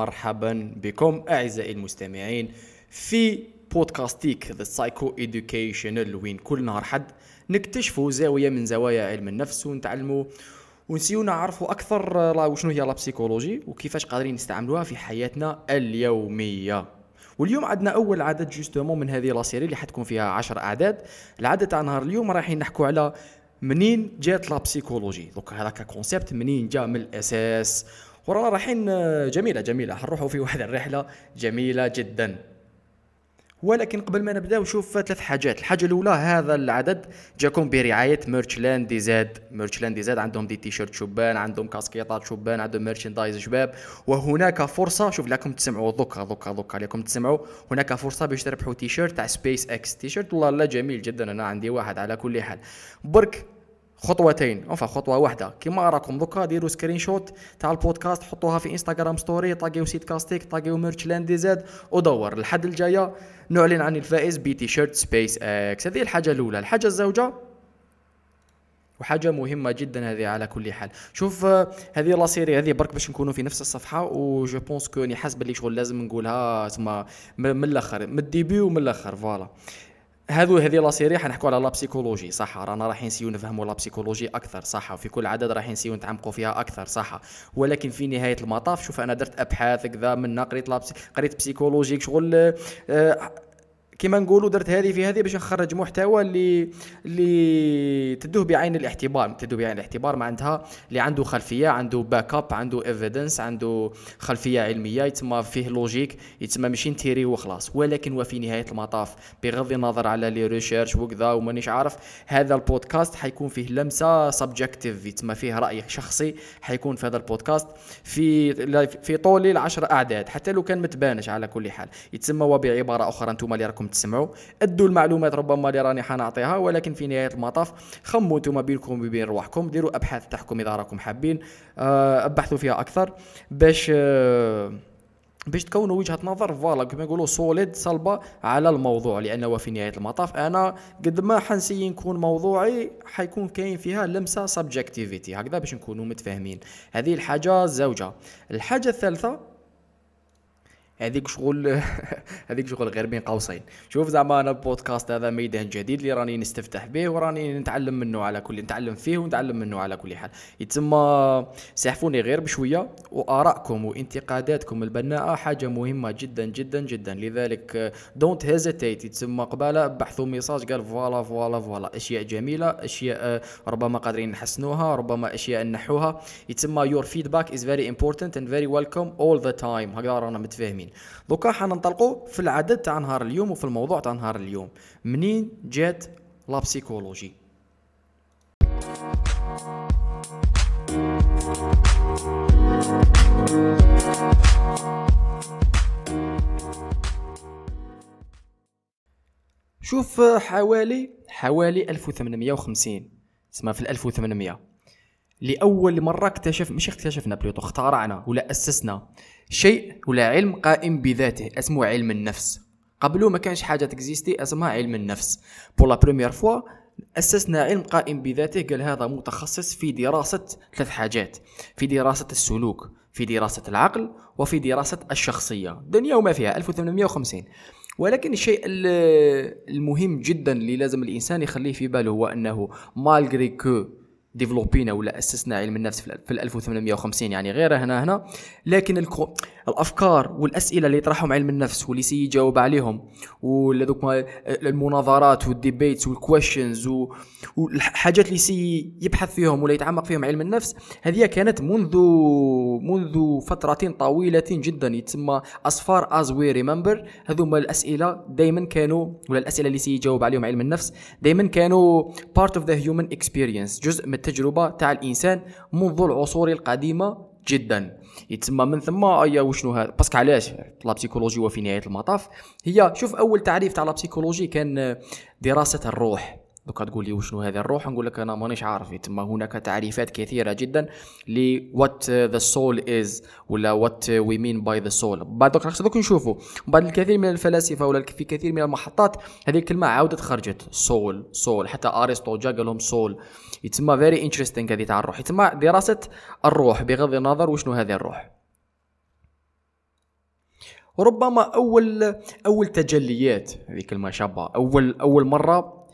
مرحبا بكم أعزائي المستمعين في بودكاستيك the psycho educational وين كل نهار حد نكتشفوا زاوية من زوايا علم النفس ونتعلموا ونسيو نعرفوا أكثر وشنو هي la psychologie وكيفاش قادرين نستعملوها في حياتنا اليومية. واليوم عندنا أول عدد justement من هذه la série اللي حتكون فيها 10 أعداد. العدد تاع نهار اليوم رايحين نحكوا على منين جات la psychologie دوك هذاك concept منين جا من الأساس. ورانا رايحين جميلة جميلة. حنروحوا في واحد الرحلة جميلة جدا. ولكن قبل ما نبداو شوف ثلاث حاجات. الحاجة الأولى هذا العدد جاكم برعاية ميرشلاند دي زاد. ميرشلاند دي زاد عندهم دي تيشيرت شبان عندهم كاسكيطات شبان عندهم ميرشندايز شباب. وهناك فرصة شوف لكم تسمعوا دوكا دوكا دوكا لكم تسمعوا. هناك فرصة باش تربحوا تيشيرت تاع سبيس إكس تيشيرت. والله لا جميل جدا. أنا عندي واحد على كل حال. برك خطوتين. انفا خطوة واحدة. كيما راكم دوكا ديروا سكرين شوت تاع البودكاست حطوها في انستغرام ستوري طاقيو سيت كاستيك طاقيو ميرش لاند زاد ودور. الحد الجاية نعلن عن الفائز بتيشيرت سبيس إكس هذه الحاجة الأولى. الحاجة الزوجة؟ وحاجة مهمة جدا هذه على كل حال. شوف هذه لا سيري هذه برك باش نكونوا في نفس الصفحة و جو بونس كوني حاسب باللي شغل لازم نقولها تسمى من الأخر من الديبي ومن الأخر فوالا. هذو هذه la série حنحكوا على la psychologie صح؟ رانا راح نسيو نفهموا la psychologie أكثر صح؟ وفي كل عدد راح نسيو نتعمقوا فيها أكثر صح؟ ولكن في نهاية المطاف شوف أنا درت أبحاث كذا من قريت قريت psychologie شغل أه كما نقولوا درت هذه في هذه باش نخرج محتوى اللي اللي تدوه بعين الاعتبار تدوه بعين الاعتبار معناتها اللي عنده خلفية عنده backup عنده evidence عنده خلفية علمية يتسمى فيه logique يتسمى ماشي نتيري وخلاص. ولكن وفي نهاية المطاف بغض النظر على les recherches وكذا ومانيش عارف هذا البودكاست حيكون فيه لمسة subjective يتسمى فيه رأي شخصي حيكون في هذا البودكاست في في طول العشر أعداد. حتى لو كان متبانش على كل حال. يتسمى وبعبارة أخرى أنتم اللي راكم تسمعوا. أدوا المعلومات ربما اللي راني حنعطيها ولكن في نهاية المطاف خموا أنتم بينكم وبين رواحكم ديروا أبحاث تاعكم إذا راكم حابين. آه، أبحثوا فيها أكثر باش آه، باش تكونوا وجهة نظر voilà كما يقولوا solide صلبة على الموضوع لأنه في نهاية المطاف. أنا قد ما حنسي نكون موضوعي حيكون كاين فيها لمسة subjectivity هكذا باش نكونوا متفاهمين. هذه الحاجة الزوجه الحاجة الثالثة هذيك شغل هذيك شغل غير بين قوسين. شوف زعما أنا البودكاست هذا ميدان جديد اللي راني نستفتح به وراني نتعلم منه على كل نتعلم فيه ونتعلم منه على كل حال. يتسمى ساعفوني غير بشوية وآرائكم وانتقاداتكم البناءة حاجة مهمة جدا جدا جدا. لذلك don't hesitate يتسمى قبالة ابعثوا message قال voilà voilà voilà. أشياء جميلة أشياء ربما قادرين نحسنوها ربما أشياء نحوها. يتسمى your feedback is very important and very welcome all the time هكذا رانا متفاهمين. دوكا حننطلقوا في العدد تاع نهار اليوم وفي الموضوع تاع نهار اليوم. منين جات la psychologie شوف حوالي حوالي 1850 اسمها في 1800 لأول مرة اكتشف مش اكتشفنا plutôt اخترعنا ولا أسسنا. شيء ولا علم قائم بذاته اسمه علم النفس. قبله ما كانش حاجة تكزيستي اسمها علم النفس. pour la première fois أسسنا علم قائم بذاته قال هذا متخصص في دراسة ثلاث حاجات. في دراسة السلوك في دراسة العقل وفي دراسة الشخصية. الدنيا وما فيها 1850 ولكن الشيء المهم جدا اللي لازم الإنسان يخليه في باله هو أنه malgré que ديفلوبينا ولا أسسنا علم النفس في 1850 يعني غير هنا هنا. لكن الكو الأفكار والأسئلة اللي يطرحهم علم النفس واللي سي يجاوب عليهم وذوك المناظرات وال debates وال questions والحاجات اللي سي يبحث فيهم ولا يتعمق فيهم علم النفس هذه كانت منذ منذ فترة طويلة جدا. يتسمى as far as we remember هذوما الأسئلة دائما كانوا ولا الأسئلة اللي سي يجاوب عليهم علم النفس دائما كانوا part of the human experience جزء من التجربة تاع الإنسان منذ العصور القديمة جدا. يتسمى من ثم ايا وشنو هذا parce que علاش؟ la psychologie وفي نهاية المطاف. هي شوف أول تعريف تاع la psychologie كان دراسة الروح. دوكا تقول لي وشنو هذه الروح؟ نقول لك أنا مانيش عارف. تما هناك تعريفات كثيرة جدا ل what the soul is ولا what we mean by the soul بعد دوك دوك نشوفوا بعد الكثير من الفلاسفة ولا في كثير من المحطات هذه الكلمة عاودت خرجت. soul soul حتى أرسطو جا قال لهم soul يتسمى very interesting هذه تاع الروح يتسمى دراسة الروح بغض النظر وشنو هذه الروح. وربما أول أول تجليات هذه كلمة شابة. أول أول مرة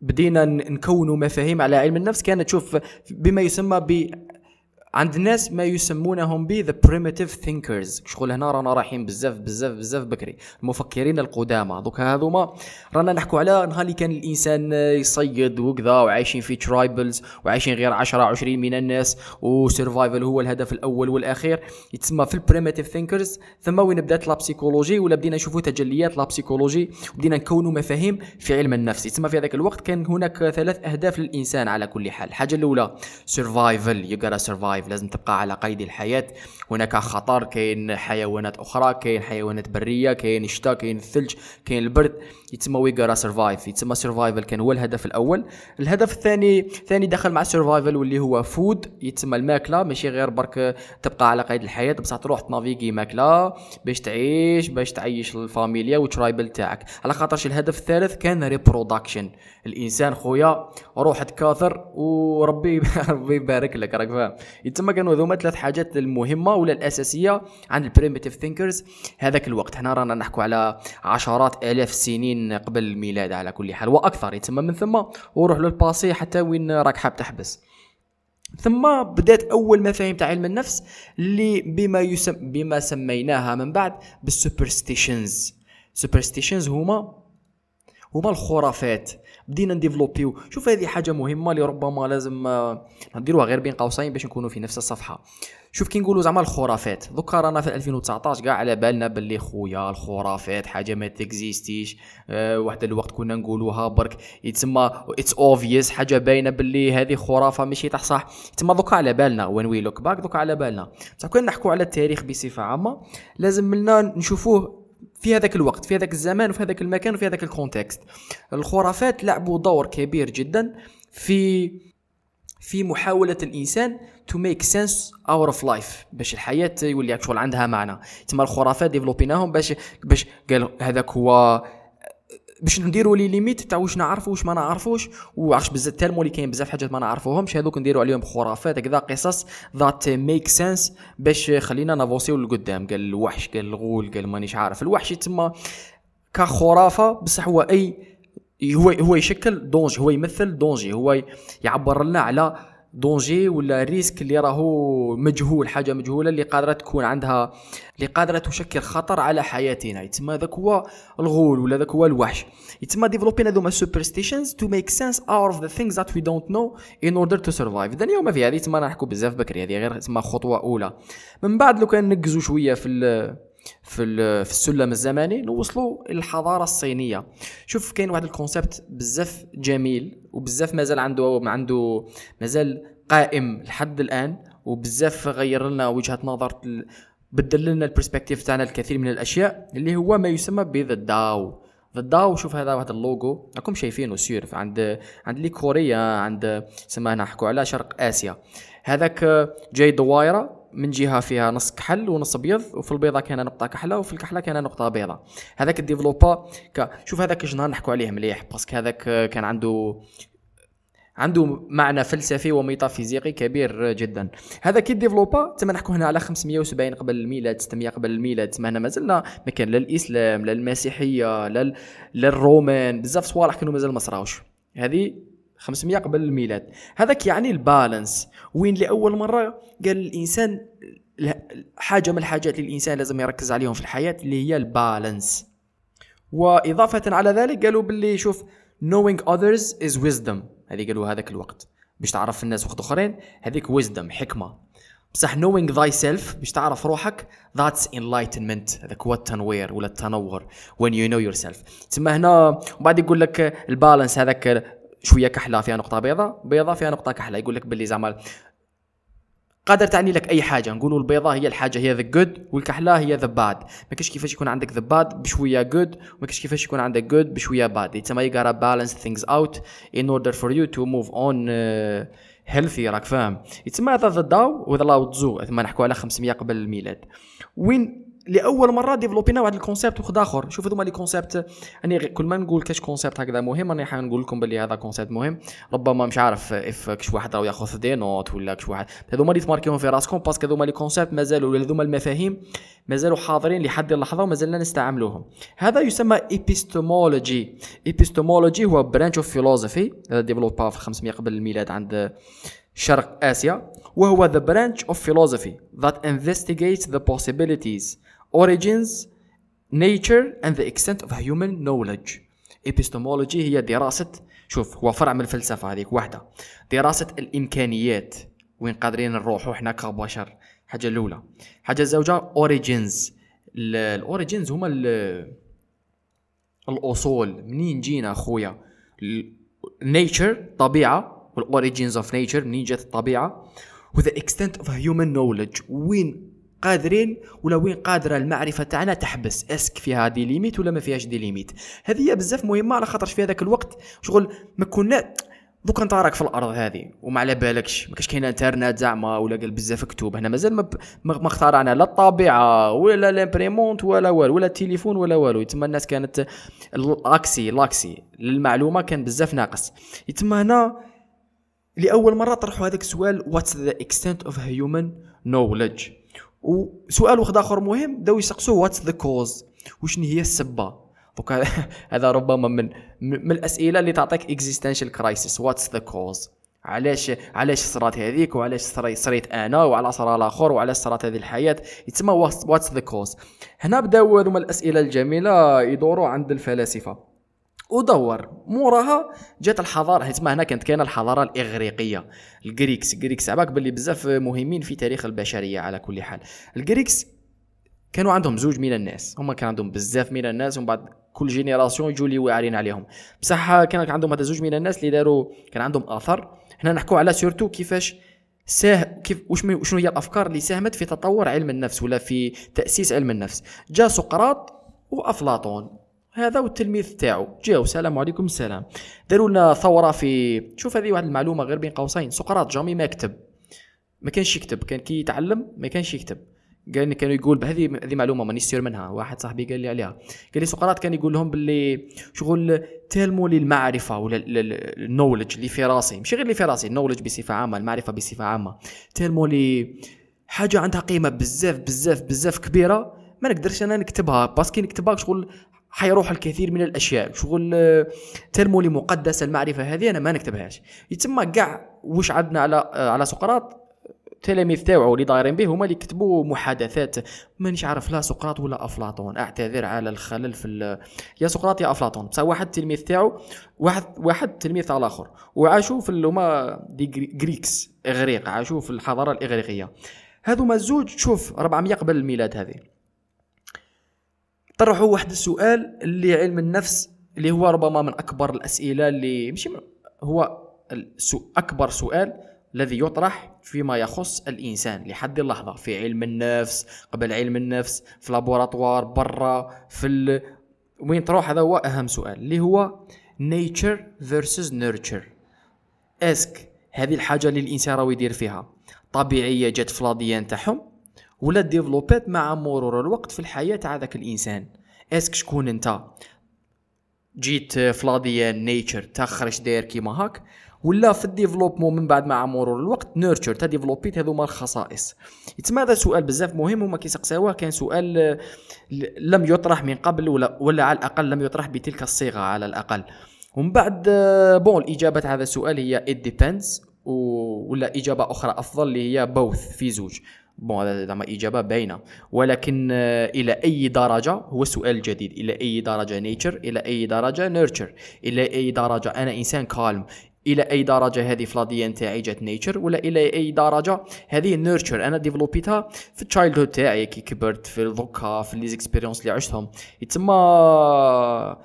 بدينا نكون مفاهيم على علم النفس. كانت تشوف بما يسمى ب عند الناس ما يسمونهم ب the primitive thinkers. شغل هنا رانا رايحين بزاف بزاف بزاف بكري. المفكرين القدامى. دوك هذوما رانا نحكوا على نهار اللي كان الإنسان يصيد وكذا وعايشين في tribes وعايشين غير 10 20 من الناس و survival هو الهدف الأول والأخير. يتسمى في ال primitive thinkers ثم وين بدات la psychologie ولا بدينا نشوفوا تجليات la psychologie وبدينا نكونوا مفاهيم في علم النفس. يتسمى في هذاك الوقت كان هناك ثلاث أهداف للإنسان على كل حال. الحاجة الأولى survival you gotta survive life لازم تبقى على قيد الحياة. هناك خطر كاين حيوانات أخرى كاين حيوانات برية كاين الشتاء كاين الثلج كاين البرد. يتسمى we gotta survive يتسمى survival كان هو الهدف الأول. الهدف الثاني ثاني دخل مع survival واللي هو food يتسمى الماكلة ماشي غير برك تبقى على قيد الحياة. بصح تروح تنافيغي ماكلة باش تعيش باش تعيش الفاميليا وال tribe تاعك. على خاطرش الهدف الثالث كان reproduction الإنسان خويا روح تكاثر وربي ربي يبارك لك راك فاهم. يتسمى كانوا هذوما ثلاث حاجات المهمة ولا الأساسية عند ال primitive thinkers هذاك الوقت. هنا رانا نحكوا على عشرات آلاف السنين قبل الميلاد على كل حال وأكثر يتسمى من ثم وروح لل passé حتى وين راك حاب تحبس. ثم بدأت أول مفاهيم تاع علم النفس اللي بما يسم بما سميناها من بعد بال superstitions. superstitions هما هما الخرافات. بدينا نديفلوبيو. شوف هذه حاجة مهمة اللي ربما لازم آه، نديروها غير بين قوسين باش نكونوا في نفس الصفحة. شوف كي نقولوا زعما الخرافات. دوكا رانا في 2019 كاع على بالنا باللي خويا الخرافات حاجة ما تكزيستيش أه واحد الوقت كنا نقولوها برك يتسمى it's obvious حاجة باينة باللي هذه خرافة ماشي تاع صح. يتسمى دوكا على بالنا when we look back دوكا على بالنا. بصح كنا نحكوا على التاريخ بصفة عامة لازم لنا نشوفوه في هذاك الوقت في هذاك الزمان وفي هذاك المكان وفي هذاك ال context. الخرافات لعبوا دور كبير جدا في في محاولة الإنسان to make sense out of life باش الحياة يولي شغل عندها معنى. تما الخرافات ديفلوبيناهم باش باش قال هذاك هو باش نديروا les limites تاع واش نعرفوا واش ما نعرفوش. وعرفش بزاف tellement اللي كاين بزاف حاجات ما نعرفوهمش. هذوك نديروا عليهم خرافات هكذا قصص that make sense باش خلينا نافونسيو لقدام. قال الوحش قال الغول قال مانيش عارف. الوحش يتسمى كخرافة بصح هو اي هو هو يشكل danger هو يمثل danger هو يعبر لنا على danger ولا risque اللي راهو مجهول حاجة مجهولة اللي قادرة تكون عندها اللي قادرة تشكل خطر على حياتنا. يتسمى ذاك هو الغول ولا ذاك هو الوحش. يتسمى développ ين هذوما superstitions to make sense out of the things that we don't know in order to survive اذا اليوم في هذه تسمى نحكوا بزاف بكري هذه غير تسمى خطوة أولى. من بعد لو كان نقزوا شوية في في في السلم الزمني نوصلوا الحضاره الصينية. شوف كاين واحد ال concept بزاف جميل. وبزاف مازال عنده عنده مازال قائم لحد الآن وبزاف غير لنا وجهة نظر بدل لنا ال perspective تاعنا الكثير من الأشياء اللي هو ما يسمى ب the Dao the Dao شوف هذا واحد اللوجو راكم شايفينه sûr عند عند les Coréens عند سما نحكوا على شرق آسيا. هذاك جاي دوائره من جهة فيها نص كحل ونص ابيض وفي البيضة كان نقطة كحلة وفي الكحلة كان نقطة بيضاء هذاك ال développa. شوف هذاك جنا نحكوا عليه مليح parce que هذاك كان عنده عنده معنى فلسفي وميتافيزيقي كبير جدا. هذا كي développa تما نحكوا هنا على 570 قبل الميلاد 600 قبل الميلاد تما هنا مازلنا ما كان لا الإسلام لا المسيحية لا الرومان بزاف صوالح كانوا مازال ما صراوش. هذه 500 قبل الميلاد. هذاك يعني البالانس. وين لأول مرة قال الإنسان حاجة من الحاجات اللي الإنسان لازم يركز عليهم في الحياة اللي هي البالانس. وإضافة على ذلك قالوا باللي شوف knowing others is wisdom. هذه قالوا هذاك الوقت. باش تعرف الناس وقت آخرين هذيك wisdom حكمة. بصح knowing thyself باش تعرف روحك that's enlightenment. هذاك هو التنوير ولا التنور when you know yourself. تسمى هنا وبعد يقول لك ال balance هذاك شوية كحلة فيها نقطة بيضاء بيضاء فيها نقطة كحلة يقول لك باللي زعما قادر تعني لك أي حاجة. نقولوا البيضاء هي الحاجة هي the good والكحلة هي the bad ما كاش كيفاش يكون عندك the bad بشوية good وما كاش كيفاش يكون عندك good بشوية bad يتسمى you gotta balance things out in order for you to move on healthy راك فاهم؟ يتسمى هذا the Dao وذا لاو تزو ما نحكوا على 500 قبل الميلاد. وين لأول مرة développ ينا واحد ال concept واحد آخر. شوف هذوما les concepts يعني كل ما نقول كاش concept هكذا مهم راني حنقول لكم باللي هذا concept مهم. ربما مش عارف اف كش واحد راه ياخذ des notes ولا كش واحد. هذوما اللي ت marqu يهم في راسكم parce que هذوما les concepts مازالوا ولا هذوما المفاهيم مازالوا حاضرين لحد اللحظة ومازلنا نستعملوهم. هذا يسمى epistemology epistemology هو branch of philosophy هذا développa في 500 قبل الميلاد عند شرق آسيا. وهو the branch of philosophy that investigates the possibilities origins nature and the extent of human knowledge. Epistemology هي دراسة شوف هو فرع من الفلسفة هذيك واحدة. دراسة الإمكانيات. وين قادرين نروحوا إحنا كبشر؟ حاجة الأولى. حاجة الزوجة origins. الاوريجينز هما الأصول. منين جينا أخويا؟ nature طبيعة. وال origins of nature منين جات الطبيعة؟ و the extent of human knowledge وين قادرين ولا وين قادرة المعرفة تاعنا تحبس؟ est-ce que فيها des limites ولا ما فيهاش des limites هذه بزاف مهمة على خاطرش في هذاك الوقت شغل ما كنا دوك انت راك في الأرض هذه. وما على بالكش ما كاش كاين انترنت زعما ولا قال بزاف كتب هنا مازال ما, ما اخترعنا لا الطابعه ولا l'imprimante ولا والو ولا التليفون ولا والو. يتما الناس كانت l'accès l'accès للمعلومة كان بزاف ناقص. يتما هنا لأول مرة طرحوا هذاك السؤال what's the extent of human knowledge وسؤال واحد آخر مهم بداو يسقسوا what's the cause وشنو هي السبة؟ دوك هذا ربما من من الأسئلة اللي تعطيك existential crisis what's the cause علاش علاش صرات هذيك؟ وعلاش صريت أنا؟ وعلى صرا الآخر؟ وعلاش صرات هذه الحياة؟ يتسمى what's the cause هنا بداو هذوما الأسئلة الجميلة يدوروا عند الفلاسفة. ودور. موراها جات الحضارة تما هنا كانت كاينة الحضارة الإغريقية. ال Greeks ال Greeks عباك باللي بزاف مهمين في تاريخ البشرية على كل حال. ال Greeks كانوا عندهم زوج من الناس. هما كان عندهم بزاف من الناس ومن بعد كل génération يجوا لي واعرين عليهم. بصح كان عندهم هذا زوج من الناس اللي داروا كان عندهم اثر هنا نحكوا على surtout كيفاش ساه كيف وش شنو هي الأفكار اللي ساهمت في تطور علم النفس ولا في تأسيس علم النفس. جاء سقراط وأفلاطون. هذا والتلميذ تاعو. جاو السلام عليكم السلام. داروا لنا ثورة في شوف هذه واحد المعلومة غير بين قوسين. سقراط jamais ما كتب ما كانش يكتب. كان كي يتعلم ما كانش يكتب. قال كانوا يقول هذه هذه معلومة مانيش sûr منها. واحد صاحبي قال لي عليها. قال لي سقراط كان يقول لهم باللي شغل تالموا لي المعرفه ولا ال knowledge اللي في راسي. ماشي غير اللي في راسي ال knowledge بصفة عامة المعرفة بصفة عامة. تالموا لي حاجة عندها قيمة بزاف بزاف بزاف كبيرة. ما نقدرش أنا نكتبها. parce que نكتبها شغل حيروح الكثير من الأشياء. شغل آه، ترمولي مقدسه المعرفة هذه أنا ما نكتبهاش. يتم كاع واش عندنا على آه، على سقراط. التلاميذ تاعو اللي دايرين به هما اللي كتبوا محادثات. مانيش عارف لا سقراط ولا أفلاطون. أعتذر على الخلل في يا سقراط يا أفلاطون. بصح واحد التلميذ تاعو واحد واحد تلميذ تاع الآخر وعاشوا في هما دي جريكس إغريق. عاشوا في الحضارة الإغريقية. هذوما الزوج شوف 400 قبل الميلاد هذه. طرحوا واحد السؤال اللي علم النفس اللي هو ربما من أكبر الأسئلة اللي مش هو أكبر سؤال الذي يطرح فيما يخص الإنسان لحد اللحظة في علم النفس قبل علم النفس في لابوراتوار برا في ال... وين تروح هذا هو أهم سؤال اللي هو nature versus nurture. est-ce que هذه الحاجة اللي الإنسان راهو يدير فيها. طبيعية جات في l'ADN تاعهم ولا développ ات مع مرور الوقت في الحياة تاع ذاك الإنسان. est-ce que شكون انت؟ جيت ف l'ADN nature تخرج داير كيما هاك ولا في ال développement من بعد مع مرور الوقت nurture تا développ يت هذوما الخصائص. يتما هذا سؤال بزاف مهم وما كيسقساوه كان سؤال لم يطرح من قبل ولا ولا على الأقل لم يطرح بتلك الصيغة على الأقل. ومن بعد bon الإجابة هذا السؤال هي it depends ولا إجابة أخرى أفضل اللي هي both في زوج. bon هذا زعما إجابة باينة. ولكن آه، إلى أي درجة؟ هو السؤال الجديد إلى أي درجة nature إلى أي درجة nurture إلى أي درجة أنا إنسان calme إلى أي درجة هذه ف l'ADN نتاعي جات nature ولا إلى أي درجة هذه nurture أنا ديفلوبيتها في ال childhood تاعي كي كبرت في الذكا في les expériences اللي عشتهم. يتسمى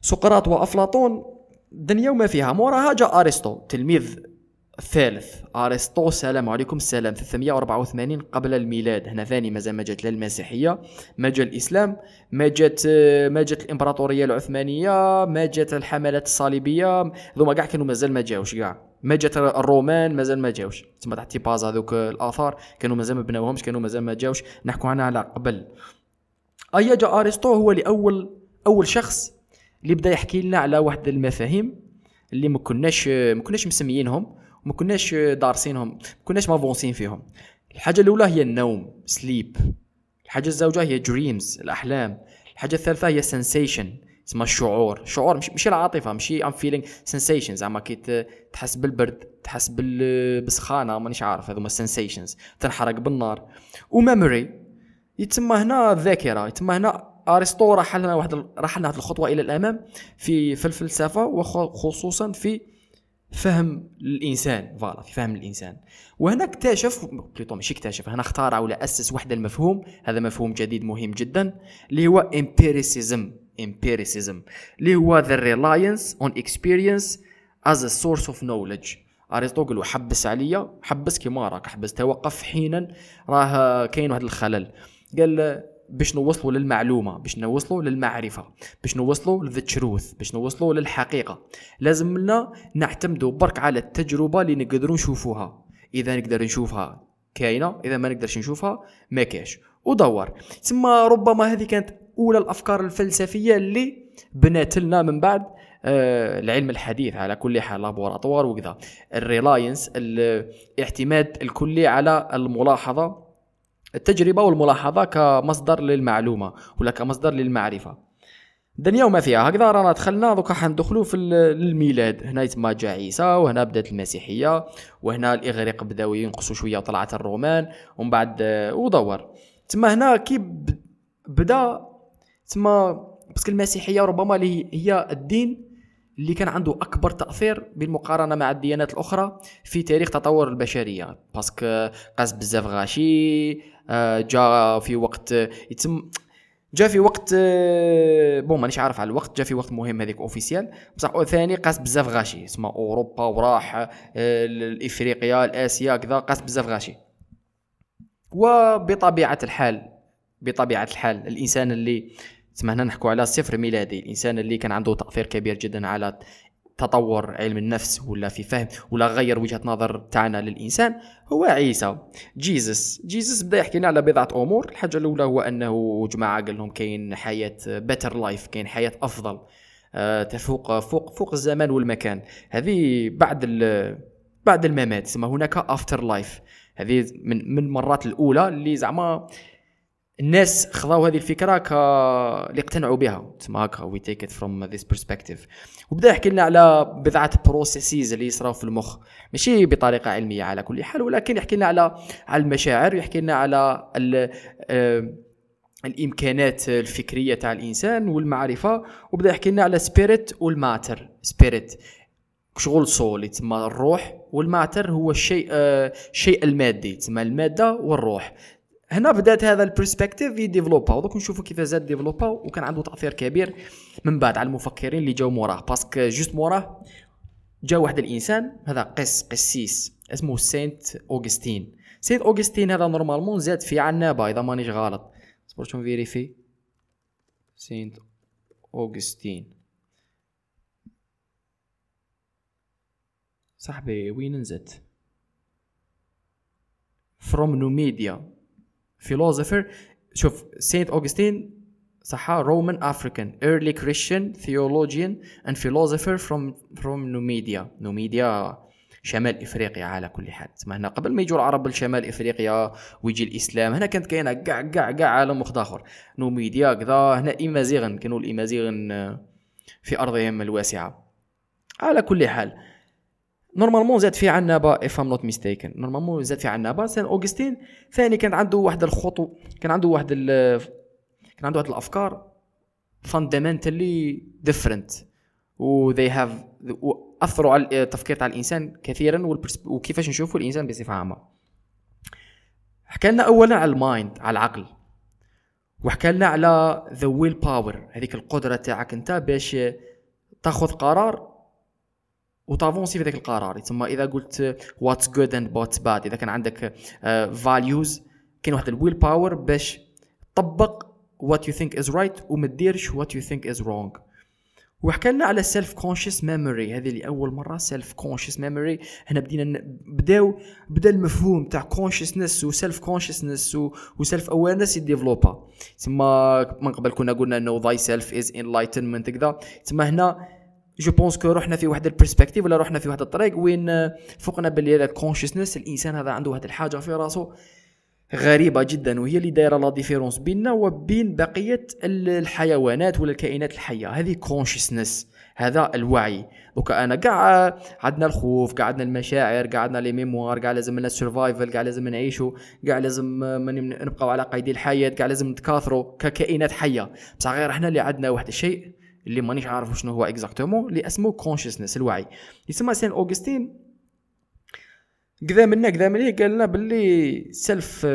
سقراط وأفلاطون الدنيا وما فيها. موراها جاء أرسطو تلميذ الثالث أرسطو السلام عليكم. السلام 384 قبل الميلاد. هنا ثاني مازال ما جات لا المسيحية ما جا الإسلام ما جات ما جات الإمبراطورية العثمانية ما جات الحملات الصليبية. هذوما كاع كانوا مازال ما جاوش كاع ما جات الرومان مازال ما جاوش. تسمى تحت باز هذوك الآثار كانوا مازال ما بناوهمش كانوا مازال ما جاوش. نحكوا عنها على قبل. أيا جا أرسطو هو اللي اول أول شخص اللي بدا يحكي لنا على واحد المفاهيم اللي ما كناش ما كناش مسميينهم. وما كناش دارسينهم ما كناش مافونسين فيهم. الحاجة الأولى هي النوم sleep الحاجة الزوجة هي dreams الأحلام. الحاجة الثالثة هي sensation اسمها الشعور. شعور مش مش العاطفة ماشي um feeling sensation زعما كي تحس بالبرد تحس بالسخانة مانيش عارف هذوما sensations تنحرق بالنار. و memory يتسمى هنا الذاكره يتسمى هنا أرسطو راح لنا واحد راح لنا الخطوة إلى الأمام في في الفلسفة وخصوصا في فهم الإنسان voilà في فهم الإنسان. وهنا اكتشف بليطو ماشي اكتشف هنا اخترع ولا أسس واحد المفهوم. هذا مفهوم جديد مهم جدا اللي هو empiricism empiricism اللي هو the reliance on experience as a source of knowledge. ارسطو قال حبس عليا حبس كيما راك حبس توقف حينا راه كاين واحد الخلل. قال باش نوصلوا للمعلومة باش نوصلوا للمعرفة باش نوصلوا لذا تروث باش نوصلوا للحقيقة. لازم لنا نعتمدوا برك على التجربة اللي نقدروا نشوفوها. إذا نقدر نشوفها كاينة إذا ما نقدرش نشوفها ما كاش ودور. ثم ربما هذه كانت أولى الأفكار الفلسفية اللي بنات لنا من بعد آه العلم الحديث على كل حال laboratoire وكذا. ال reliance الاعتماد الكلي على الملاحظة. التجربة والملاحظة كمصدر للمعلومة ولا كمصدر للمعرفة. الدنيا وما فيها. هكذا رانا دخلنا دوكا حندخلوا في الميلاد هنا يتما جا عيسى وهنا بدات المسيحية وهنا الإغريق بداو ينقصوا شوية وطلعت الرومان ومن بعد آه، ودور. تما هنا كي بدا تما parce que المسيحية ربما هي الدين اللي كان عنده أكبر تأثير بالمقارنة مع الديانات الأخرى في تاريخ تطور البشرية. parce que قاس بزاف غاشي آه، جا في وقت يتم جا في وقت آه، bon مانيش عارف على الوقت جا في وقت مهم هذيك officiel بصح ثاني قاس بزاف غاشي اسمه أوروبا وراح آه، إفريقيا الآسيا كذا قاس بزاف غاشي. وبطبيعة الحال بطبيعة الحال الإنسان اللي تسمى هنا نحكوا على صفر ميلادي. الإنسان اللي كان عنده تأثير كبير جدا على تطور علم النفس ولا في فهم ولا غير وجهة نظر تاعنا للإنسان هو عيسى. Jesus Jesus بدا يحكي لنا على بضعة أمور. الحاجة الأولى هو أنه جماعة قال لهم كاين حياة better life كاين حياة أفضل. آه، تفوق فوق فوق الزمان والمكان. هذه بعد بعد الممات تسمى هناك afterlife هذه من من المرات الأولى اللي زعما الناس خذاو هذه الفكرة ك اللي اقتنعوا بها. تسمى هكا we take it from this perspective وبدا يحكي لنا على بضعة processes اللي يصراو في المخ. ماشي بطريقة علمية على كل حال ولكن يحكي لنا على على المشاعر يحكي لنا على ال الإمكانات الفكرية تاع الإنسان والمعرفة وبدا يحكي لنا على spirit وال matter spirit شغل soul تسمى الروح وال matter هو الشيء آه الشيء المادي تسمى المادة والروح. هنا بدأت هذا ال perspective يديفلوبا ودوك نشوفوا كيف زاد ديفلوبا وكان عنده تأثير كبير من بعد على المفكرين اللي جاو موراه. parce que juste موراه جا واحد الإنسان هذا قس قسيس اسمه سينت أوغستين. سينت أوغستين هذا normalement زاد في عنابة إذا مانيش غلط. صبر vérifie سينت أوغستين. صاحبي وين نزت from نوميديا philosopher. شوف سينت أوغستين صح Roman African early Christian theologian and philosopher from from Numidia. Numidia شمال إفريقيا على كل حال. تسمى هنا قبل ما يجوا العرب لشمال إفريقيا ويجي الإسلام هنا كانت كاينة كاع كاع كاع عالم واحد آخر. نوميديا كذا هنا إيمازيغن كانوا الإيمازيغن في أرضهم الواسعة. على كل حال normalement زاد في عنابه if I'm not mistaken normalement زاد في عنابه سان أوغستين ثاني كان عنده واحد الخطو كان عنده واحد كان عنده واحد الأفكار fundamentally different و they have أثروا على التفكير تاع الإنسان كثيرا وكيفاش نشوفوا الإنسان بصفة عامة. حكى لنا اولا على ال mind على العقل. وحكى لنا على the willpower هذيك القدرة تاعك أنت باش تاخذ قرار وتافونسي في ذاك القرار. ثم إذا قلت what's good and what's bad إذا كان عندك values uh, كاين واحد ال willpower باش تطبق what you think is right وما ديرش what you think is wrong وحكى لنا على self-conscious memory هذه لاول مرة self-conscious memory هنا بدينا بداو بدأ المفهوم تاع consciousness و self-consciousness و self-awareness يديفلوبا. تما من قبل كنا قلنا إنه the self is enlightenment كذا. تما هنا je pense que رحنا في واحد ال perspective ولا رحنا في واحد الطريق وين آه، فوقنا باللي هذا ال consciousness الإنسان هذا عنده واحد الحاجة في راسه غريبة جدا وهي اللي دايرة la différence بيننا وبين بقية ال- الحيوانات ولا الكائنات الحية. هذه consciousness هذا الوعي. دوكا إحنا كاع عندنا الخوف كاع عندنا المشاعر كاع عندنا les mémoires كاع لازم لنا survival كاع لازم نعيشوا كاع لازم آه، نبقاو على قيد الحياة كاع لازم نتكاثروا ككائنات حية. بصح غير إحنا اللي عندنا واحد الشيء اللي مانيش عارف شنو هو exactement اللي اسمه consciousness الوعي. يسمى Saint Augustine. كذا منا كذا ملي قال لنا باللي self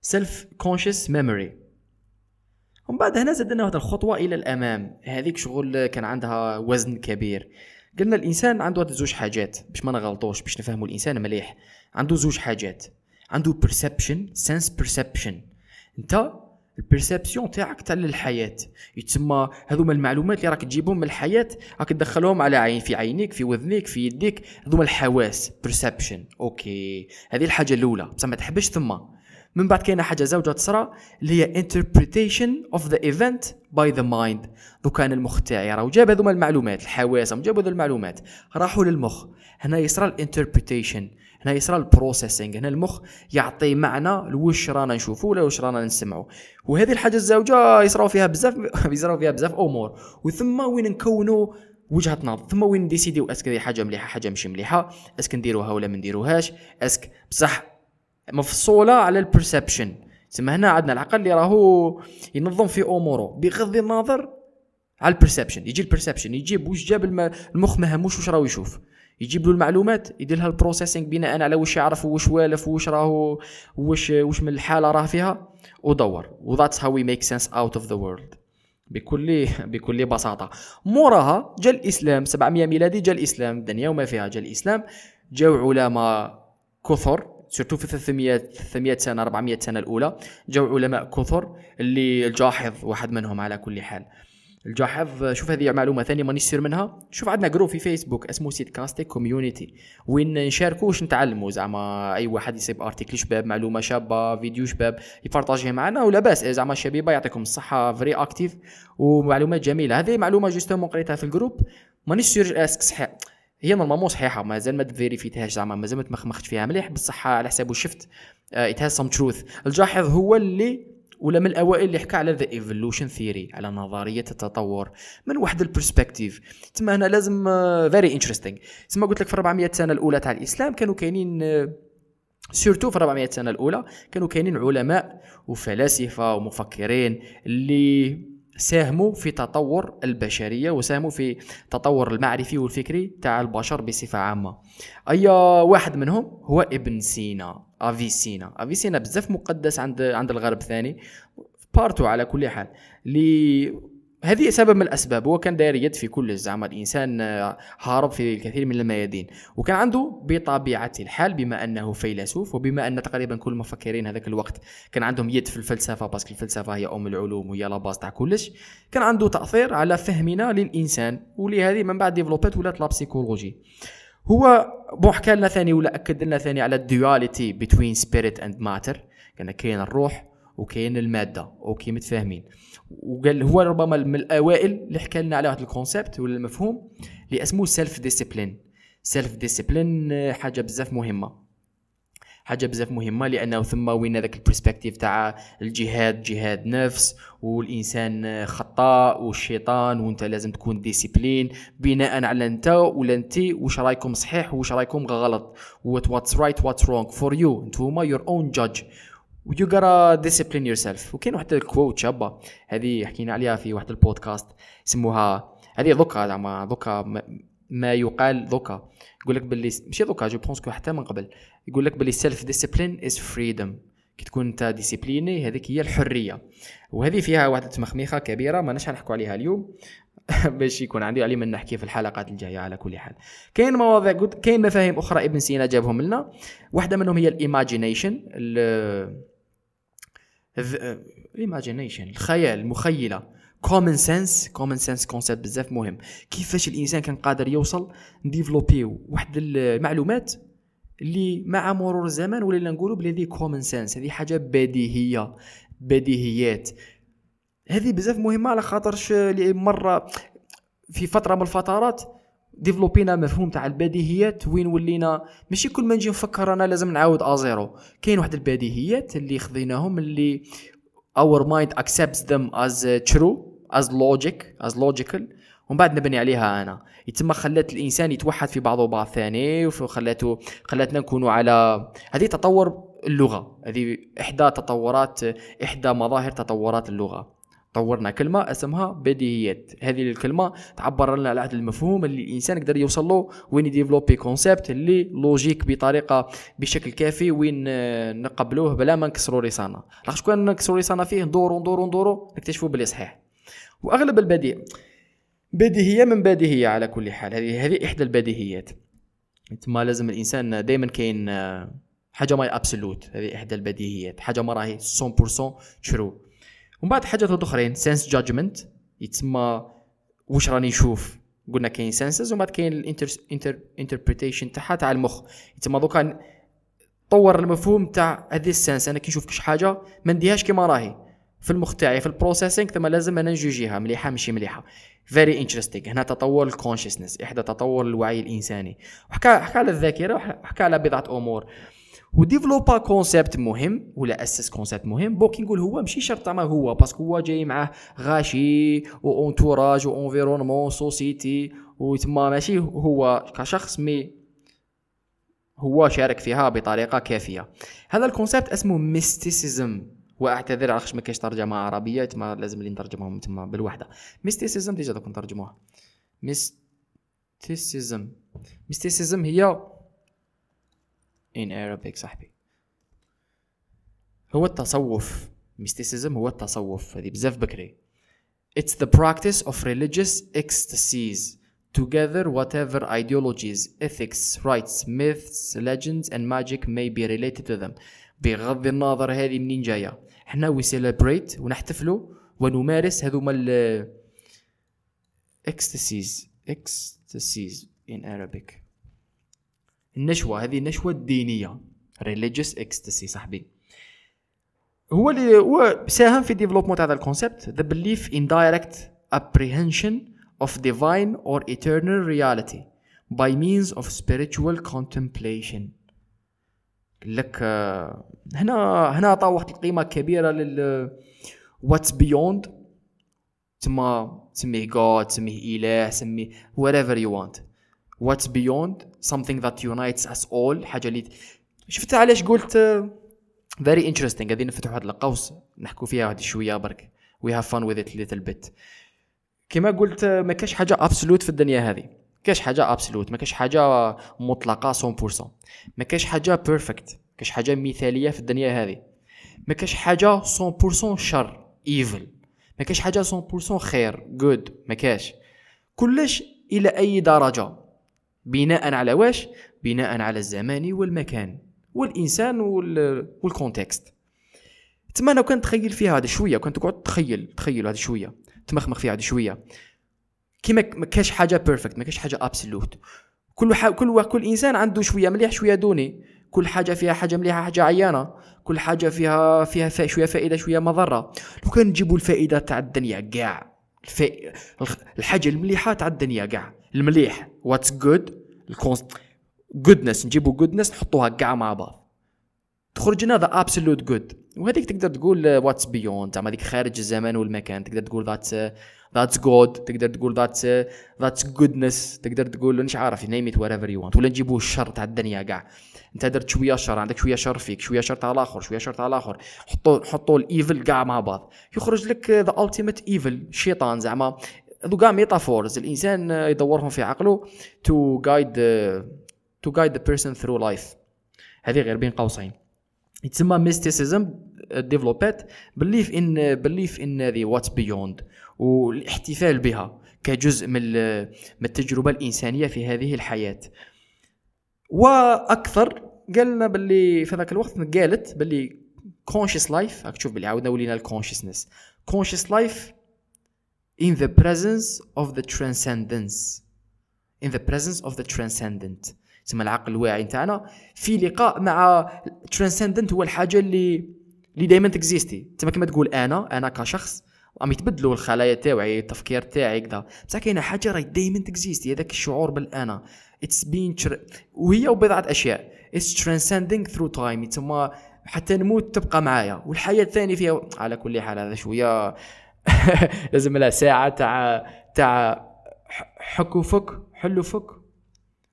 self conscious memory ومن بعد هنا زدنا واحد الخطوة إلى الأمام. هذيك شغل كان عندها وزن كبير. قلنا الإنسان عنده واحد زوج حاجات. باش ما نغلطوش باش نفهموا الإنسان مليح. عنده زوج حاجات. عنده perception sense perception. أنت ال perception تاعك تاع الحياة يتسمى هذوما المعلومات اللي راك تجيبهم من الحياة راك تدخلهم على عين في عينيك في وذنيك في يديك. هذوما الحواس perception. أوكي. هذه الحاجة الأولى. بصح ما تحبش ثم. من بعد كاينة حاجة زوجة تصرى اللي هي interpretation of the event by the mind. دوكا المخ تاعي راه جاب هذوما المعلومات الحواس جابوا هذو المعلومات. راحوا للمخ. هنا يصرى ال interpretation هنا يصرى ال processing هنا المخ يعطي معنى لواش رانا نشوفوا ولا واش رانا نسمعوا وهذه الحاجة الزوجة يصراو فيها بزاف يصراو فيها بزاف أمور. وثم وين نكونوا وجهة نظر ثم وين نديسيديو est-ce que هذه حاجة مليحة حاجة مش مليحة est-ce que نديروها ولا ما نديروهاش est-ce que بصح مفصولة على ال perception تسمى هنا عندنا العقل اللي راهو ينظم في أموره بغض النظر على ال perception يجي ال perception يجيب واش جاب الم- المخ ما هموش واش راهو يشوف. يجيب له المعلومات يدير لها ال processing بناء على واش يعرف واش والف واش راهو واش واش من الحالة راه فيها ودور. و that's how we make sense out of the world بكل بكل بساطة. موراها جا الإسلام 700 ميلادي جا الإسلام. الدنيا وما فيها جا الإسلام. جاو علماء كثر surtout في 300 300 سنة 400 سنة الأولى جاو علماء كثر اللي الجاحظ واحد منهم على كل حال. الجاحظ شوف هذه معلومة ثانية مانيش sûr منها. شوف عندنا groupe في فيسبوك اسمه سيت كاستيك community وين نشاركوا واش نتعلموا زعما أي واحد يصيب article شباب معلومة شابة فيديو شباب يبارطاجيه معنا. ولا باس زعما الشبيبه يعطيكم الصحة very active ومعلومات جميلة. هذه معلومة justement قريتها في ال groupe مانيش sûr est-ce que صحيح. هي normalement صحيحة مازال ما فيريفيتهاش زعما مازال ما تمخمختش فيها مليح. بصح على حساب شفت. it has some truth الجاحظ هو اللي ولا من الأوائل اللي حكى على the evolution theory على نظرية التطور. من واحد ال perspective تما هنا لازم very interesting تما قلت لك في 400 سنة الأولى تاع الإسلام كانوا كاينين surtout في 400 سنة الأولى كانوا كاينين علماء وفلاسفة ومفكرين اللي ساهموا في تطور البشرية وساهموا في تطور المعرفي والفكري تاع البشر بصفة عامة. أي واحد منهم هو ابن سينا Avicenna Avicenna بزاف مقدس عند عند الغرب ثاني partout على كل حال. لي هذه سبب من الأسباب. هو كان داير يد في كل زعما الإنسان آه، هارب في الكثير من الميادين. وكان عنده بطبيعة الحال بما أنه فيلسوف وبما أن تقريبا كل المفكرين هذاك الوقت كان عندهم يد في الفلسفة parce que الفلسفة هي أم العلوم وهي la base تاع كلش. كان عنده تأثير على فهمنا للإنسان. ولهذه من بعد ديفلوبات ولات la psychologie هو bon حكى لنا ثاني ولا أكد لنا ثاني على ال duality بين spirit and matter كان كاين الروح وكاين المادة. أوكي متفاهمين. وقال هو ربما من الأوائل اللي حكى لنا على واحد ال concept ولا المفهوم اللي اسمه self discipline self discipline حاجة بزاف مهمة. حاجة بزاف مهمة لأنه ثم وين هذاك ال perspective تاع الجهاد جهاد نفس والإنسان خطاء والشيطان وأنت لازم تكون discipliné بناء على أنت ولا أنت واش رايكم صحيح واش رايكم غلط؟ What what's right what's wrong for you انتوما your own judge you gotta discipline yourself? وكاين واحد ال quote شابة هذه حكينا عليها في واحد البودكاست سموها هذه دوكا زعما دوكا ما- يقال دوكا يقول لك باللي ماشي دوكا je pense حتى من قبل. يقول لك باللي self discipline is freedom كي تكون انت discipliné هذيك هي الحرية. وهذه فيها واحد التمخميخه كبيرة ما نحكوا عليها اليوم باش يكون عندي علي من نحكي في الحلقات الجاية على كل حال. كاين مواضيع كاين مفاهيم أخرى إبن سينا جابهم لنا. واحدة منهم هي ال imagination imagination الخيال المخيلة. common sense common sense concept بزاف مهم. كيفاش الإنسان كان قادر يوصل يديفلوبي واحد المعلومات اللي مع مرور الزمان ولينا نقولوا بلي هذه common sense هذه حاجة بديهية بديهيات. هذه بزاف مهمة على خاطرش مرة في فترة من الفترات ديفلوبينا مفهوم تاع البديهيات وين ولينا ماشي كل ما نجي نفكر أنا لازم نعاود à zéro كاين واحد البديهيات اللي خذيناهم اللي our mind accepts them as true as logic as logical ومن بعد نبني عليها أنا. ثم خلات الإنسان يتوحد في بعضه بعض ثاني وخلاته خلاتنا نكونوا على هذه تطور اللغة. هذه إحدى تطورات إحدى مظاهر تطورات اللغة. طورنا كلمة اسمها بديهيات. هذه الكلمة تعبر لنا على هذا المفهوم اللي الإنسان يقدر يوصل له وين يديفلوبي concept اللي logique بطريقة بشكل كافي وين نقبلوه بلا ما نكسروا رسانا لاخاطش كون نكسروا رسانا فيه؟ ندورو ندورو ندورو نكتشفوا بلي صحيح. وأغلب البديع بديهية من بديهية على كل حال. هذه هذه إحدى البديهيات. تما لازم الإنسان دائما كاين حاجة ماهي absolute هذه إحدى البديهيات. حاجة ما راهي 100% true ومن بعد حاجات اخرين. sense judgment يتسمى واش راني نشوف؟ قلنا كاين senses ومن بعد كاين ال inter interpretation تاعها تاع المخ. يتسمى دوكا تطور المفهوم تاع هذه ال sense أنا كي نشوف كش حاجة ما نديهاش كيما راهي. في المخ تاعي في ال processing ثم لازم أنا نجوجيها مليحة ماشي مليحة. very interesting هنا تطور ال consciousness إحدى تطور الوعي الإنساني. وحكى حكى على الذاكرة وحكى على بضعة أمور. و développa concept مهم ولا أسس concept مهم؟ pourquoi نقول هو ماشي شرط ما هو parce que هو جاي معاه غاشي entourage و environnement société وتما ماشي هو كشخص mais هو شارك فيها بطريقة كافية. هذا ال concept اسمه mysticism وأعتذر على ما كاينش ترجمة عربية تما لازم لي نترجمهم تما بالوحدة. mysticism déjà دوك نترجموها mysticism mysticism هي in Arabic صاحبي هو التصوف mysticism هو التصوف هذه بزاف بكري It's the practice of religious ecstasies together whatever ideologies, ethics, rites, myths, legends and magic may be related to them بغض النظر هذه منين جاية إحنا we celebrate ونحتفلوا ونمارس هذوما ال ecstasies ecstasies in Arabic النشوة هذه النشوة الدينية religious ecstasy صاحبي هو اللي هو ساهم في ديفلوبمون تاع هذا الكونسيبت the belief in direct apprehension of divine or eternal reality by means of spiritual contemplation لك آه، هنا هنا عطا واحد القيمة كبيرة لل what's beyond تما تسميه God تسميه إله سميه whatever you want what's beyond? Something that unites us all. حاجة اللي شفت علاش قلت very interesting. غادي نفتحوا هذا القوس نحكوا فيها واحد شوية برك. We have fun with it little bit. كما قلت ما كاش حاجة absolute في الدنيا هذه. كاش حاجة absolute ما كاش حاجة مطلقة 100% ما كاش حاجة perfect كاش حاجة مثالية في الدنيا هذه. ما كاش حاجة 100% شر evil ما كاش حاجة 100% خير good ما كاش. كلش إلى أي درجة. بناء على واش؟ بناء على الزمان والمكان والإنسان وال context. تما كنت تخيل فيها هذا شوية كنت تقعد تخيل تخيل هذا شوية تمخمخ فيها هذا شوية. كيما ما كاش حاجة perfect ما كاش حاجة absolute كل ح... كل كل إنسان عنده شوية مليح شوية دوني. كل حاجة فيها حاجة مليحة حاجة عيانة. كل حاجة فيها فيها فا شوية فائدة شوية مضرة. لو كان نجيبوا الفائدة تاع الدنيا كاع الف... الحاجة المليحة تاع الدنيا كاع المليح. what's good goodness نجيبوا جودنس نحطوها كاع مع بعض. تخرج لنا the absolute good وهذيك تقدر تقول what's beyond زعما هذيك خارج الزمان والمكان. تقدر تقول that's that's good تقدر تقول that's that's goodness تقدر تقول مش عارف name it whatever you ولا نجيبوا الشر تاع الدنيا كاع انت درت شوية شر عندك شوية شر فيك شوية شر تاع الآخر شوية شر تاع الآخر. حطوا حطوا ال evil كاع مع بعض. يخرج لك the ultimate evil الشيطان زعما هذو كاع metaphors الإنسان يدورهم في عقله to guide to guide the person through life هذه غير بين قوسين. يتسمى mysticism développات belief in belief in the what's beyond والاحتفال بها كجزء من من التجربة الإنسانية في هذه الحياة. وأكثر قالنا باللي في ذاك الوقت قالت باللي conscious life راك تشوف بلي عاودنا ولينا الكونشسنس conscious life in the presence of the transcendence. In the presence of the transcendent. تسمى العقل الواعي نتاعنا. في لقاء مع transcendent هو الحاجة اللي اللي دائما تكزيستي. تسمى كما تقول أنا أنا كشخص راهم يتبدلوا الخلايا تاوعي التفكير تاعي كذا. بصح كاينة حاجة راهي دائما تكزيستي. هذاك الشعور بالأنا. اتس بين وهي وبضعة أشياء. اتس ترانسندينغ ثرو تايم تسمى حتى نموت تبقى معايا. والحياة الثانية فيها على كل حال هذا شوية لازم لها ساعة تاع تاع حكوا فك حلوا فك.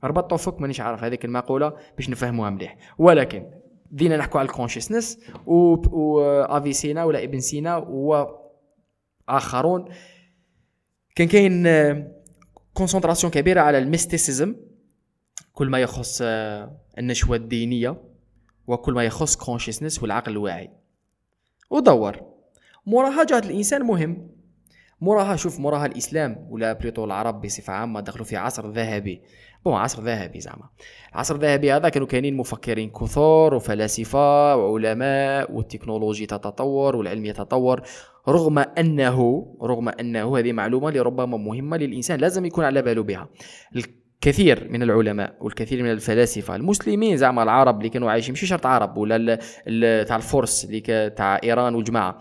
ربطوا فك مانيش عارف هذيك المقولة باش نفهموها مليح. ولكن بدينا نحكوا على الكونشسنس و أفي سينا ولا ابن سينا واخرون كان كاين concentration كبيرة على ال mysticism. كل ما يخص آه، النشوة الدينية وكل ما يخص consciousness والعقل الواعي. ودور. موراها جات الإنسان مهم. موراها شوف موراها الإسلام ولا plutôt العرب بصفة عامة دخلوا في عصر ذهبي. bon عصر ذهبي زعما. العصر الذهبي هذا كانوا كاينين مفكرين كثر وفلاسفة وعلماء والتكنولوجي تتطور والعلم يتطور رغم أنه رغم أنه هذه معلومة لربما مهمة للإنسان لازم يكون على باله بها. الكثير من العلماء والكثير من الفلاسفة المسلمين زعما العرب اللي كانوا عايشين مش شرط عرب ولا تاع الفرس اللي تاع إيران والجماعة.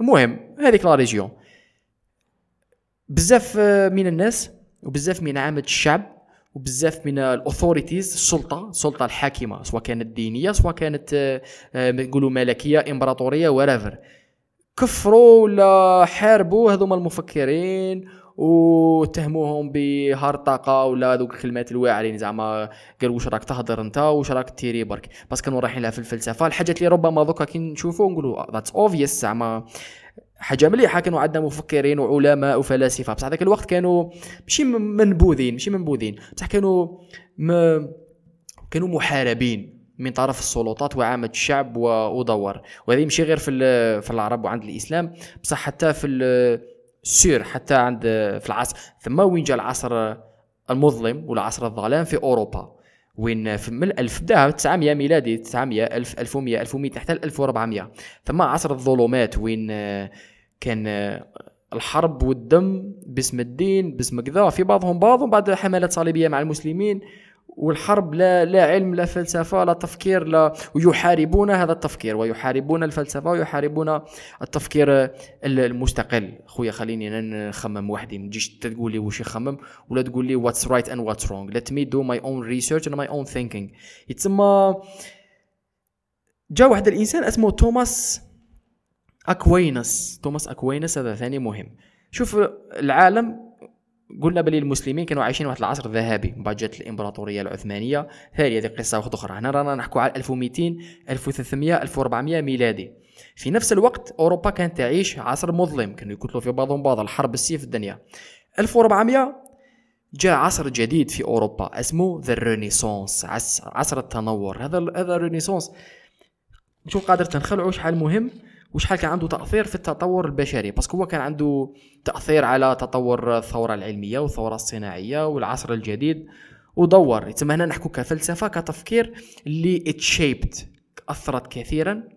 المهم هذيك la région. بزاف من الناس وبزاف من عامة الشعب وبزاف من ال authorities السلطة السلطة الحاكمة سواء كانت دينية سواء كانت آه، آه، نقولوا ملكية إمبراطورية ورافر كفروا ولا حاربوا هذوما المفكرين وتهموهم بهرطقه ولا ذوك الكلمات الواعرين زعما. قالوا واش راك تهضر انت واش راك تيري برك. بس كانوا رايحين لها في الفلسفة. الحاجات اللي ربما دوكا كي نشوفوا نقولوا ذاتس اوفيس زعما. حاجة مليحة كانوا عندنا مفكرين وعلماء وفلاسفة. بصح ذاك الوقت كانوا ماشي منبوذين ماشي منبوذين. بصح كانوا م... كانوا محاربين من طرف السلطات وعامة الشعب ودور. وهذه ماشي غير في في العرب وعند الإسلام. بصح حتى في السير حتى عند في العصر ثم وين جاء العصر المظلم ولا عصر الظلام في أوروبا؟ وين؟ في من الألف بدا 900 ميلادي 900 1000 1100 1100 حتى 1400 ثم عصر الظلمات وين؟ كان الحرب والدم باسم الدين باسم كذا في بعضهم بعض بعد حملات صليبية مع المسلمين. والحرب لا لا علم لا فلسفة لا تفكير لا ويحاربون هذا التفكير ويحاربون الفلسفة ويحاربون التفكير المستقل. خويا خليني نخمم وحدي. ما تجيش تقول لي واش يخمم؟ ولا تقول لي what's right and what's wrong let me do my own research and my own thinking يتسمى جا واحد الإنسان اسمه توماس اكوينس توماس اكوينس هذا ثاني مهم. شوف العالم قلنا بلي المسلمين كانوا عايشين واحد العصر ذهبي جات الإمبراطورية العثمانية. ثاني هذه قصة واحدة أخرى. هنا رانا نحكوا على 1200 1300 1400 ميلادي. في نفس الوقت أوروبا كانت تعيش عصر مظلم. كانوا يقتلوا في بعضهم بعض الحرب السيف الدنيا. 1400 جاء عصر جديد في أوروبا اسمه the Renaissance عصر التنور هذا هذا ال Renaissance. نشوف قادر تنخلعوا شحال مهم. وشحال كان عنده تأثير في التطور البشري؟ parce que هو كان عنده تأثير على تطور الثورة العلمية والثورة الصناعية والعصر الجديد ودور. يتم هنا نحكو كفلسفة كتفكير اللي shaped أثرت كثيرا.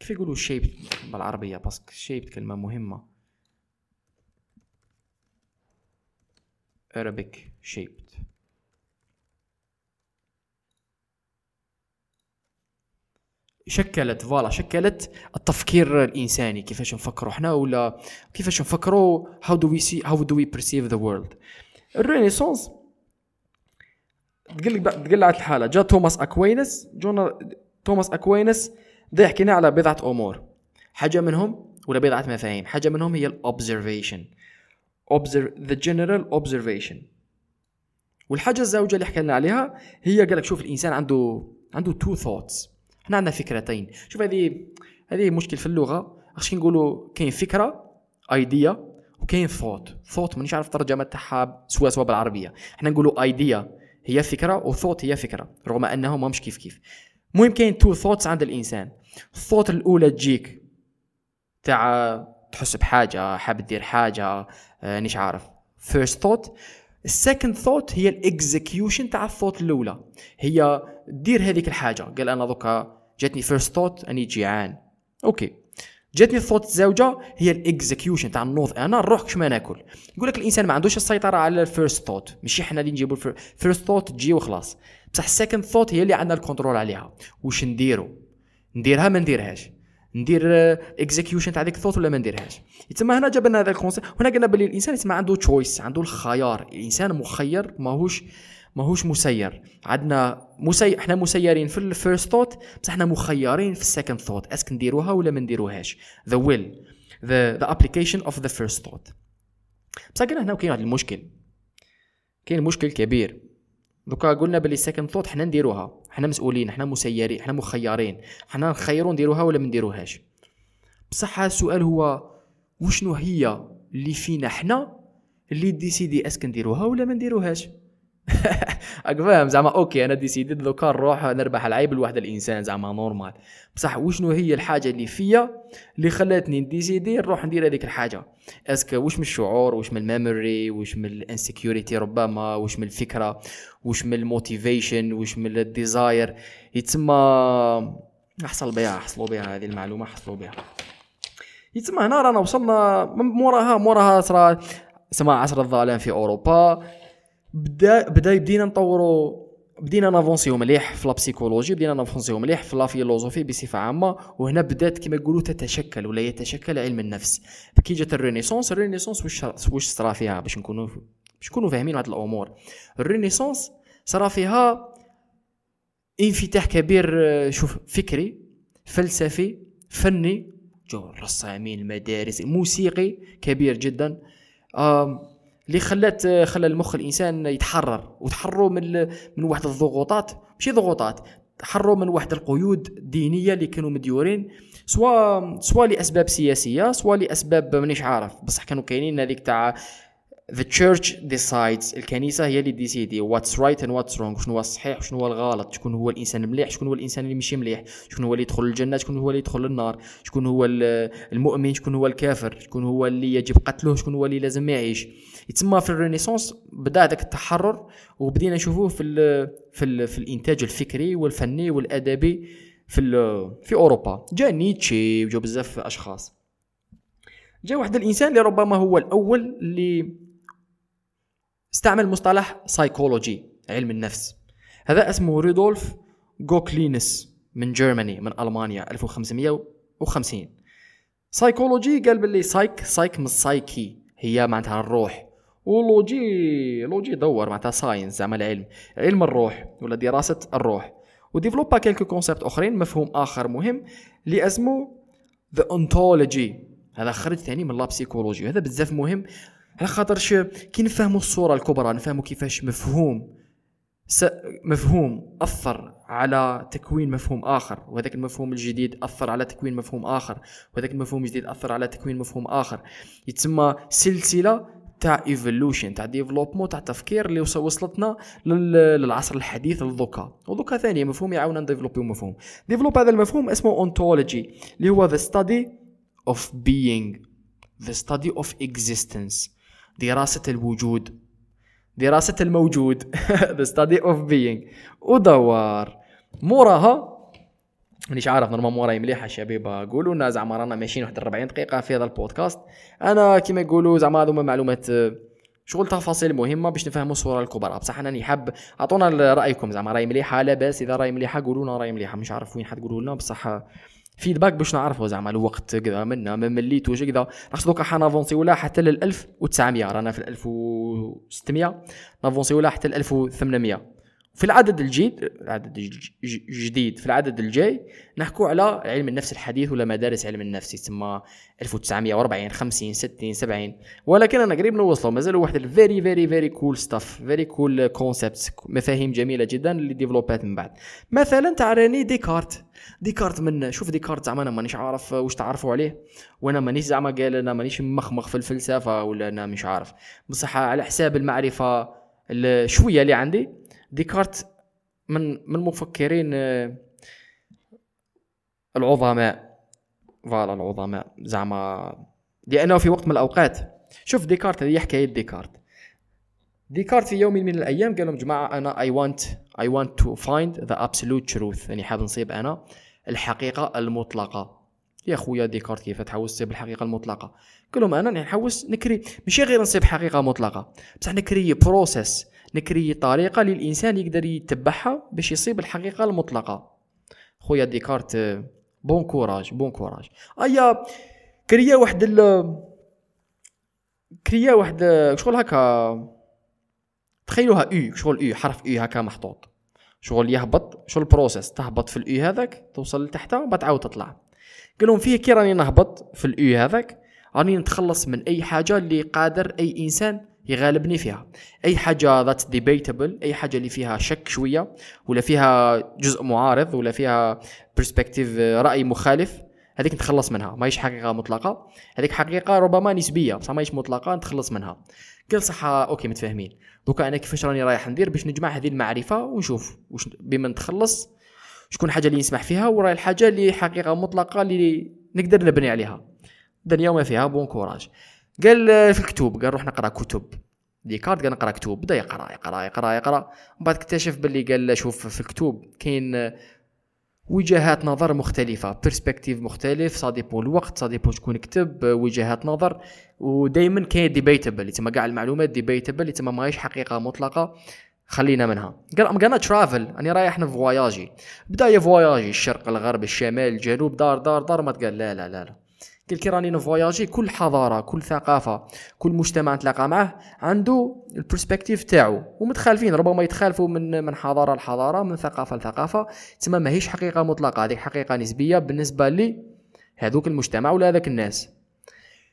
كيف يقولوا shaped بالعربية parce que؟ shaped كلمة مهمة. Arabic shaped. شكلت voilà شكلت التفكير الإنساني. كيفاش نفكروا إحنا ولا كيفاش نفكروا؟ How do we see how do we perceive the world ال Renaissance تقلعت الحالة. جاء توماس أكوينس جونا توماس أكوينس ده يحكينا على بضعة أمور. حاجة منهم ولا بضعة مفاهيم؟ حاجة منهم هي ال observation observe the general observation. والحاجة الزوجة اللي حكينا عليها هي قال لك شوف الإنسان عنده عنده two thoughts إحنا عندنا فكرتين. شوف هذه هذه مشكل في اللغة. اش نقولوا كاين فكرة ايديا وكاين ثوت ثوت مانيش عارف الترجمة تاعها سوا سوا بالعربية. إحنا نقولوا ايديا هي فكرة وثوت هي فكرة رغم انهم مش كيف كيف. المهم كاين two thoughts عند الإنسان. الثوت الأولى تجيك تاع تحس بحاجة حاب دير حاجة آه عارف. first thought ال second thought هي ال execution تاع ال thought الأولى. هي دير هذيك الحاجة. قال أنا دوكا جاتني first thought أني جيعان. okay. جاتني ال thought الزوجة هي ال execution تاع النوض. أنا نروح كش ما ناكل. يقول لك الإنسان ما عندوش السيطرة على ال first thought ماشي حنا اللي نجيبوا ال first thought تجي وخلاص. بصح ال second thought هي اللي عندنا ال control عليها. واش نديرو؟ نديرها ما نديرهاش. ندير execution تاع ديك ال thought ولا ما نديرهاش؟ يتما هنا جاب لنا هذا ال concept هنا قلنا بلي الإنسان يتما عنده choice عنده الخيار. الإنسان مخير ماهوش ماهوش مسير. عندنا مسي... إحنا مسيرين في ال first thought بصح إحنا مخيرين في ال second thought est-ce que نديروها ولا ما نديروهاش؟ the will the the application of the first thought بصح هنا كاين واحد المشكل. كاين مشكل كبير. دوكا قلنا بلي second thought حنا نديروها. حنا مسؤولين حنا مسيرين حنا مخيرين. حنا نخيروا نديروها ولا ما نديروهاش؟ بصح السؤال هو وشنو هي اللي فينا حنا اللي décide est-ce que نديروها ولا ما نديروهاش؟ راك فاهم زعما okay أنا décidé ت دوكا نروح نربح العيب لواحد الإنسان زعما normal بصح وشنو هي الحاجة اللي فيا اللي خلاتني ن décider نروح ندير هذيك الحاجة؟ est-ce que واش من الشعور واش من ال memory واش من ال insecurity ربما واش من الفكرة واش من ال motivation واش من ال desire يتسمى حصل بها حصلوا بها هذه المعلومة حصلوا بها. يتسمى هنا رانا وصلنا موراها موراها صرا سما عصر الظلام في أوروبا. بدا بدا بدينا نطوروا بدينا ن avancer و مليح في la psychologie بدينا ن avancer و مليح في la philosophie بصفة عامة وهنا بدات كما يقولوا تتشكل ولا يتشكل علم النفس. كي جات ال Renaissance ال Renaissance واش واش صرا فيها باش نكونوا باش نكونوا فاهمين هاد الأمور. ال Renaissance صرا فيها انفتاح كبير شوف فكري فلسفي فني جو الرسامين المدارس موسيقي كبير جدا. اللي خلات خلى المخ الإنسان يتحرر وتحرروا من من واحد الضغوطات. ماشي ضغوطات تحرروا من واحد القيود دينيه اللي كانوا مديورين سواء سواء لأسباب سياسية سواء لأسباب مانيش عارف. بصح كانوا كاينين هذيك تاع the church decides الكنيسة هي اللي ديسيدي what's right and what's wrong شنو هو الصحيح وشنو هو الغلط شكون هو الإنسان المليح شكون هو الإنسان اللي ماشي مليح شكون هو اللي يدخل الجنة شكون هو اللي يدخل النار شكون هو المؤمن شكون هو الكافر شكون هو اللي يجب قتله شكون هو اللي لازم يعيش. يتسمى في الرينيسانس بدأ ذاك التحرر وبدينا نشوفوه في ال في ال في الإنتاج الفكري والفني والأدبي في في أوروبا. جا نيتشي وجا بزاف أشخاص. جا واحد الإنسان اللي ربما هو الأول اللي استعمل مصطلح سايكولوجي علم النفس. هذا اسمه ريدولف جوكلينس من Germany من ألمانيا 1550 سايكولوجي قال باللي سايك سايك من السايكي هي معناتها الروح. و logy logy دور معناتها science زعما العلم. علم الروح ولا دراسة الروح. و développa quelques concepts أخرين مفهوم آخر مهم اللي اسمه the ontology هذا خرج ثاني من la psychologie هذا بزاف مهم على خاطرش كي نفهموا الصورة الكبرى نفهموا كيفاش مفهوم. مفهوم أثر على تكوين مفهوم آخر. وهذاك المفهوم الجديد أثر على تكوين مفهوم آخر. وهذاك المفهوم الجديد أثر على تكوين مفهوم آخر. يتسمى سلسلة تاع evolution تاع développement تاع تفكير اللي وصلتنا للعصر الحديث للذكاء وذكاء ثاني مفهوم يعاوننا ن développer و مفهوم. développe هذا المفهوم اسمه ontology اللي هو the study of being the study of existence دراسة الوجود دراسة الموجود the study of being. ودوار. موراها مانيش عارف normal موراي مليحة الشباب قولوا لنا زعما رانا ماشيين واحد 40 دقيقة في هذا البودكاست. أنا كيما يقولوا زعما هذوما معلومات شغل تفاصيل مهمة باش نفهموا الصورة الكبرى. بصح أنا حاب أعطونا رأيكم. زعما راي مليحة لاباس إذا راي مليحة قولوا لنا راي مليحة. مش عارف وين حتقولوا لنا. بصح فيدباك باش نعرفوا زعما الوقت كذا منا ما مليتوش كذا. راح دوكا حنافونسي ولا حتى لل 1900 رانا في 1600 نافونسي ولا حتى ل 1800 في العدد الجديد العدد الجديد في العدد الجاي نحكوا على علم النفس الحديث ولا مدارس علم النفس يسمى 1940 50 60 70 ولكن أنا قريب نوصلوا مازالوا واحد ال very very very cool stuff very cool concepts مفاهيم جميلة جدا اللي ديفلوبات من بعد. مثلا تاع رينيه ديكارت. ديكارت من شوف ديكارت زعما أنا مانيش عارف واش تعرفوا عليه وأنا مانيش زعما قال أنا مانيش مخمخ في الفلسفة ولا أنا مش عارف. بصح على حساب المعرفة شوية اللي عندي ديكارت من من المفكرين آه، العظماء. voilà العظماء. زعما لأنه في وقت من الأوقات شوف ديكارت هذه حكاية ديكارت. ديكارت في يوم من الأيام قال لهم جماعة أنا I want I want to find the absolute truth يعني حاب نصيب أنا الحقيقة المطلقة. يا خويا ديكارت كيف تحوس تصيب الحقيقة المطلقة؟ قال لهم أنا نحوس نكري ماشي غير نصيب حقيقة مطلقة. بصح نكري process نكري طريقة اللي الانسان يقدر يتبعها باش يصيب الحقيقة المطلقة. خويا ديكارت bon courage bon courage. أيا كريا واحد ال كريا واحد شغل هكا تخيلوها U شغل U حرف U هكا محطوط. شغل يهبط شغل ال process تهبط في ال U هذاك توصل لتحت بعد تعاود تطلع. قال لهم فيه كي راني نهبط في ال U هذاك راني نتخلص من أي حاجة اللي قادر أي إنسان يغالبني فيها. أي حاجة that's debatable أي حاجة اللي فيها شك شوية ولا فيها جزء معارض ولا فيها perspective رأي مخالف هذيك نتخلص منها. ماهيش حقيقة مطلقة. هذيك حقيقة ربما نسبية بصح ماهيش مطلقة نتخلص منها. قال صح okay متفاهمين. دوكا أنا كيفاش راني رايح ندير باش نجمع هذه المعرفة ونشوف واش بما نتخلص شكون الحاجة اللي نسمح فيها وراي الحاجة اللي حقيقة مطلقة اللي نقدر نبني عليها. الدنيا وما فيها bon courage. قال في الكتب قال روح نقرأ كتب. ديكارت قال نقرأ كتب بدأ يقرأ يقرأ يقرأ يقرأ. من بعد اكتشف باللي قال شوف في الكتب كاين وجهات نظر مختلفة perspective مختلف ça dépend الوقت ça dépend شكون كتب وجهات نظر. ودائما كاين debatable يتسمى كاع المعلومات debatable يتسمى ماهيش حقيقة مطلقة. خلينا منها. قال I'm gonna travel راني رايح نفواياجي بدأ يفواياجي الشرق الغرب الشمال الجنوب دار دار دار ما تقال لا لا لا, لا. قال كي راني نفواياجي كل حضارة كل ثقافة كل مجتمع نتلاقى معاه عنده ال perspective تاعو. ومتخالفين ربما يتخالفوا من من حضارة لحضارة من ثقافة لثقافة. تسمى ماهيش حقيقة مطلقة هذه حقيقة نسبية بالنسبة لي هذوك المجتمع ولا هذاك الناس.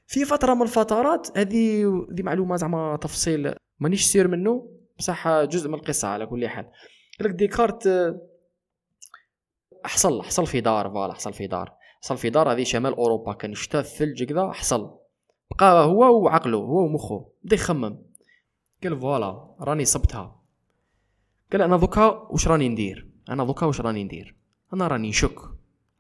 في فترة من الفترات هذه دي معلومة زعما تفصيل مانيش sûr منه بصح جزء من القصة على كل حال. لك ديكارت حصل حصل في دار voilà حصل في دار. حصل في دار هذه شمال أوروبا كان شتا الثلج كذا حصل. بقى هو وعقله هو ومخه بدأ يخمم. قال voilà راني صبتها. قال أنا دوكا واش راني ندير؟ أنا دوكا واش راني ندير؟ أنا راني نشك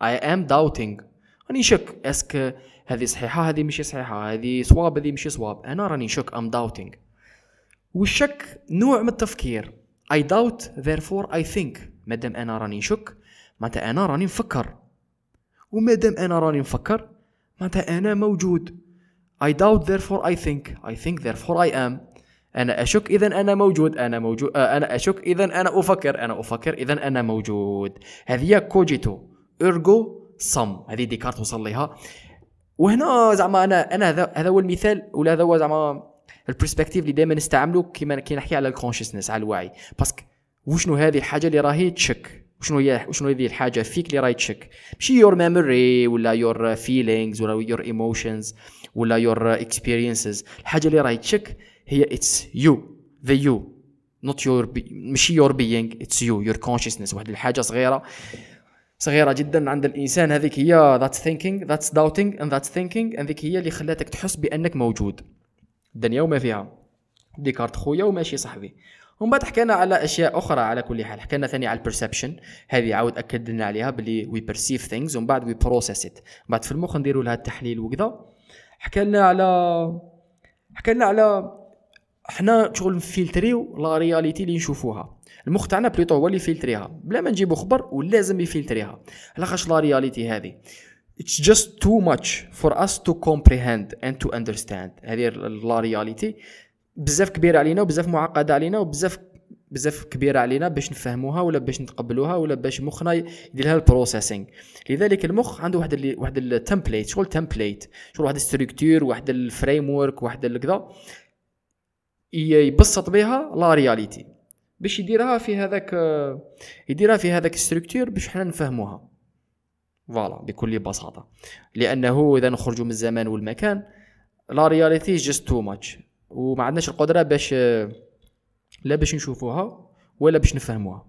I am doubting راني نشك est-ce que هذه صحيحة هذه ماشي صحيحة هذه صواب هذه ماشي صواب. أنا راني نشك I'm doubting والشك نوع من التفكير. I doubt therefore I think. مادام أنا راني نشك معناتها أنا راني نفكر ومادام أنا راني نفكر معناتها أنا موجود. I doubt therefore I think. I think therefore I am. أنا أشك اذا أنا موجود. أنا موجود آه أنا أشك اذا أنا أفكر. أنا أفكر اذا أنا موجود. هذه كوجيتو. إرجو صم. هذه ديكارت وصل لها وهنا زعما أنا أنا هذا هذا هو المثال ولا هذا هو زعما ال perspective اللي دائما نستعملو كيما كي نحكي على ال consciousness على الوعي. parce que وشنو هذه الحاجة اللي راهي تشك؟ وشنو هي وشنو هذه الحاجة فيك اللي راهي تشك. ماشي your memory ولا your feelings ولا your emotions ولا your experiences الحاجة اللي راهي تشك هي it's you the you not your ماشي your being it's you your consciousness واحد الحاجة صغيرة صغيرة جدا عند الإنسان. هذيك هي that's thinking that's doubting and that's thinking هذيك هي اللي خلاتك تحس بأنك موجود. الدنيا وما فيها. ديكارت خويا وماشي صاحبي. ومن بعد حكينا على أشياء أخرى على كل حال. حكينا ثاني على ال perception هذه عاود أكدنا عليها بلي we perceive things ومن بعد we process it بعد في المخ نديروا لها التحليل وكذا. حكينا على حكينا على حنا شغل نفلتريو la réalité اللي نشوفوها. المخ تاعنا plutôt هو اللي يفلتريها. بلا ما نجيبو خبر ولازم يفلتريها. علاش la réalité هذه. It's just too much for us to comprehend and to understand. هذه la réalité بزاف كبيرة علينا وبزاف معقدة علينا وبزاف بزاف كبيرة علينا باش نفهموها ولا باش نتقبلوها ولا باش مخنا يدير لها ال processing. لذلك المخ عنده واحد اللي واحد ال template شغل template شغل واحد structure واحد framework واحد كذا. يبسط بها la réalité باش يديرها في هذاك يديرها في هذاك ال structure باش حنا نفهموها. voilà بكل بساطة. لأنه إذا نخرجوا من الزمان والمكان la réalité just too much وما عندناش القدرة باش لا باش نشوفوها ولا باش نفهموها.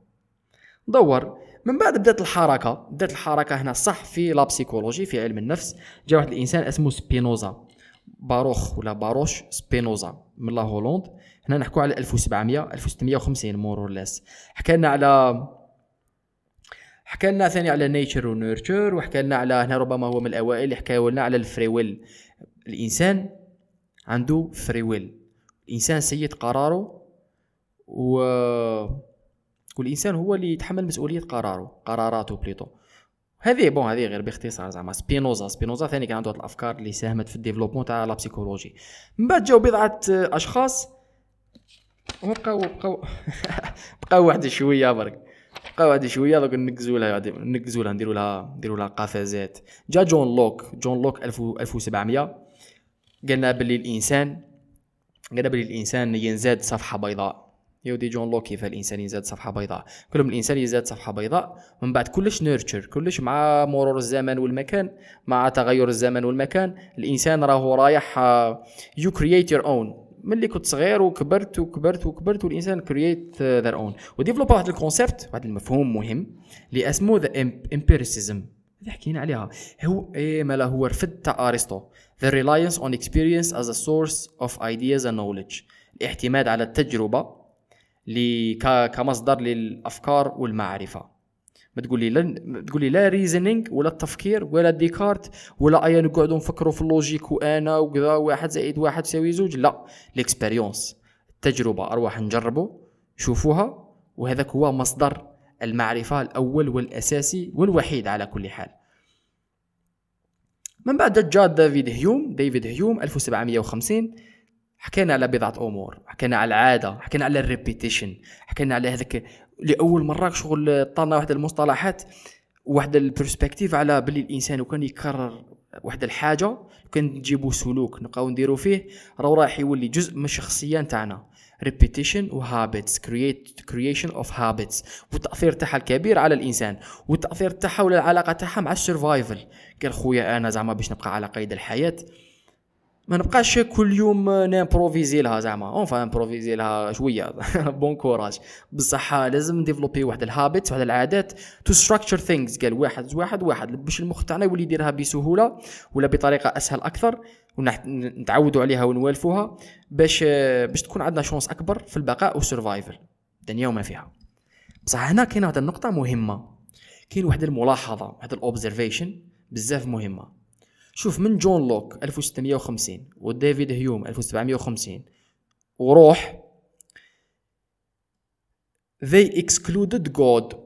دور. من بعد بدات الحركة. بدات الحركة هنا صح في la psychologie في علم النفس. جا واحد الإنسان اسمه سبينوزا. باروخ ولا باروش سبينوزا من la Hollande. هنا نحكوا على 1700 1650 more or less. حكى لنا على حكى لنا ثاني على nature و nurture وحكى لنا على هنا ربما هو من الأوائل اللي حكى لنا على ال free will الإنسان عنده free will الإنسان سيد قراره و والإنسان هو اللي يتحمل مسؤولية قراره قراراته plutôt. هذه bon هذه غير باختصار زعما. سبينوزا سبينوزا ثاني كان عنده الأفكار اللي ساهمت في ال développement تاع la psychologie من بعد جاو بضعة أشخاص وبقاو بقاو بقاو واحد شوية برك. بقاو واحد شوية دوك نقزوا لها نقزوا لها نديروا لها نديروا لها قفازات. جا جون لوك جون لوك 1700 قالنا باللي الانسان قالنا باللي الانسان ينزاد صفحة بيضاء. يودي جون لوك كيف الإنسان يزاد صفحة بيضاء. كلهم الإنسان يزاد صفحة بيضاء من بعد كلش nurture كلش مع مرور الزمن والمكان مع تغير الزمن والمكان. الإنسان راهو رايح you create your own ملي كنت صغير وكبرت وكبرت وكبرت والإنسان create their own و develop واحد ال concept واحد المفهوم مهم اللي اسمه the empiricism اللي حكينا عليها. هو إيه؟ مالا هو رفد تاع أرسطو. The reliance on experience as a source of ideas and knowledge. الاعتماد على التجربة كمصدر للأفكار والمعرفة. ما تقول لي لا تقول لي لا reasoning ولا التفكير ولا ديكارت ولا ايا نقعدوا نفكروا في ال logic وأنا وكذا واحد زائد واحد يساوي زوج. لا ال expérience التجربة. ارواح نجربوا شوفوها وهذاك هو مصدر المعرفة الأول والأساسي والوحيد على كل حال. من بعد جاء دافيد هيوم ديفيد هيوم 1750 حكينا على بضعة أمور حكينا على العادة حكينا على ال repetition حكينا على هذاك لأول مرة شغل طالنا واحد المصطلحات واحد ال perspective على بلي الإنسان وكان يكرر واحد الحاجة كان نجيبو سلوك نبقاو نديرو فيه راه راح يولي جزء من الشخصية نتاعنا. Repetition و habits create creation of habits والتاثير تاعها الكبير على الإنسان والتاثير تاعها ولا العلاقة تاعها مع ال survival قال خويا أنا زعما باش نبقى على قيد الحياة. ما نبقاش كل يوم ن improviser لها زعما. on va improviser لها شوية. bon courage بصح لازم développer واحد ال habit واحد العادات to structure things قال واحد واحد واحد. باش المخ تاعنا يولي يديرها بسهولة ولا بطريقة أسهل أكثر ونتعودوا عليها ونوالفوها باش باش تكون عندنا chance أكبر في البقاء وال survival الدنيا وما فيها. بصح هنا كاين واحد النقطة مهمة. كاين واحد الملاحظة واحد ال observation بزاف مهمة. شوف من جون لوك 1650 وديفيد هيوم 1750 وروح they excluded God.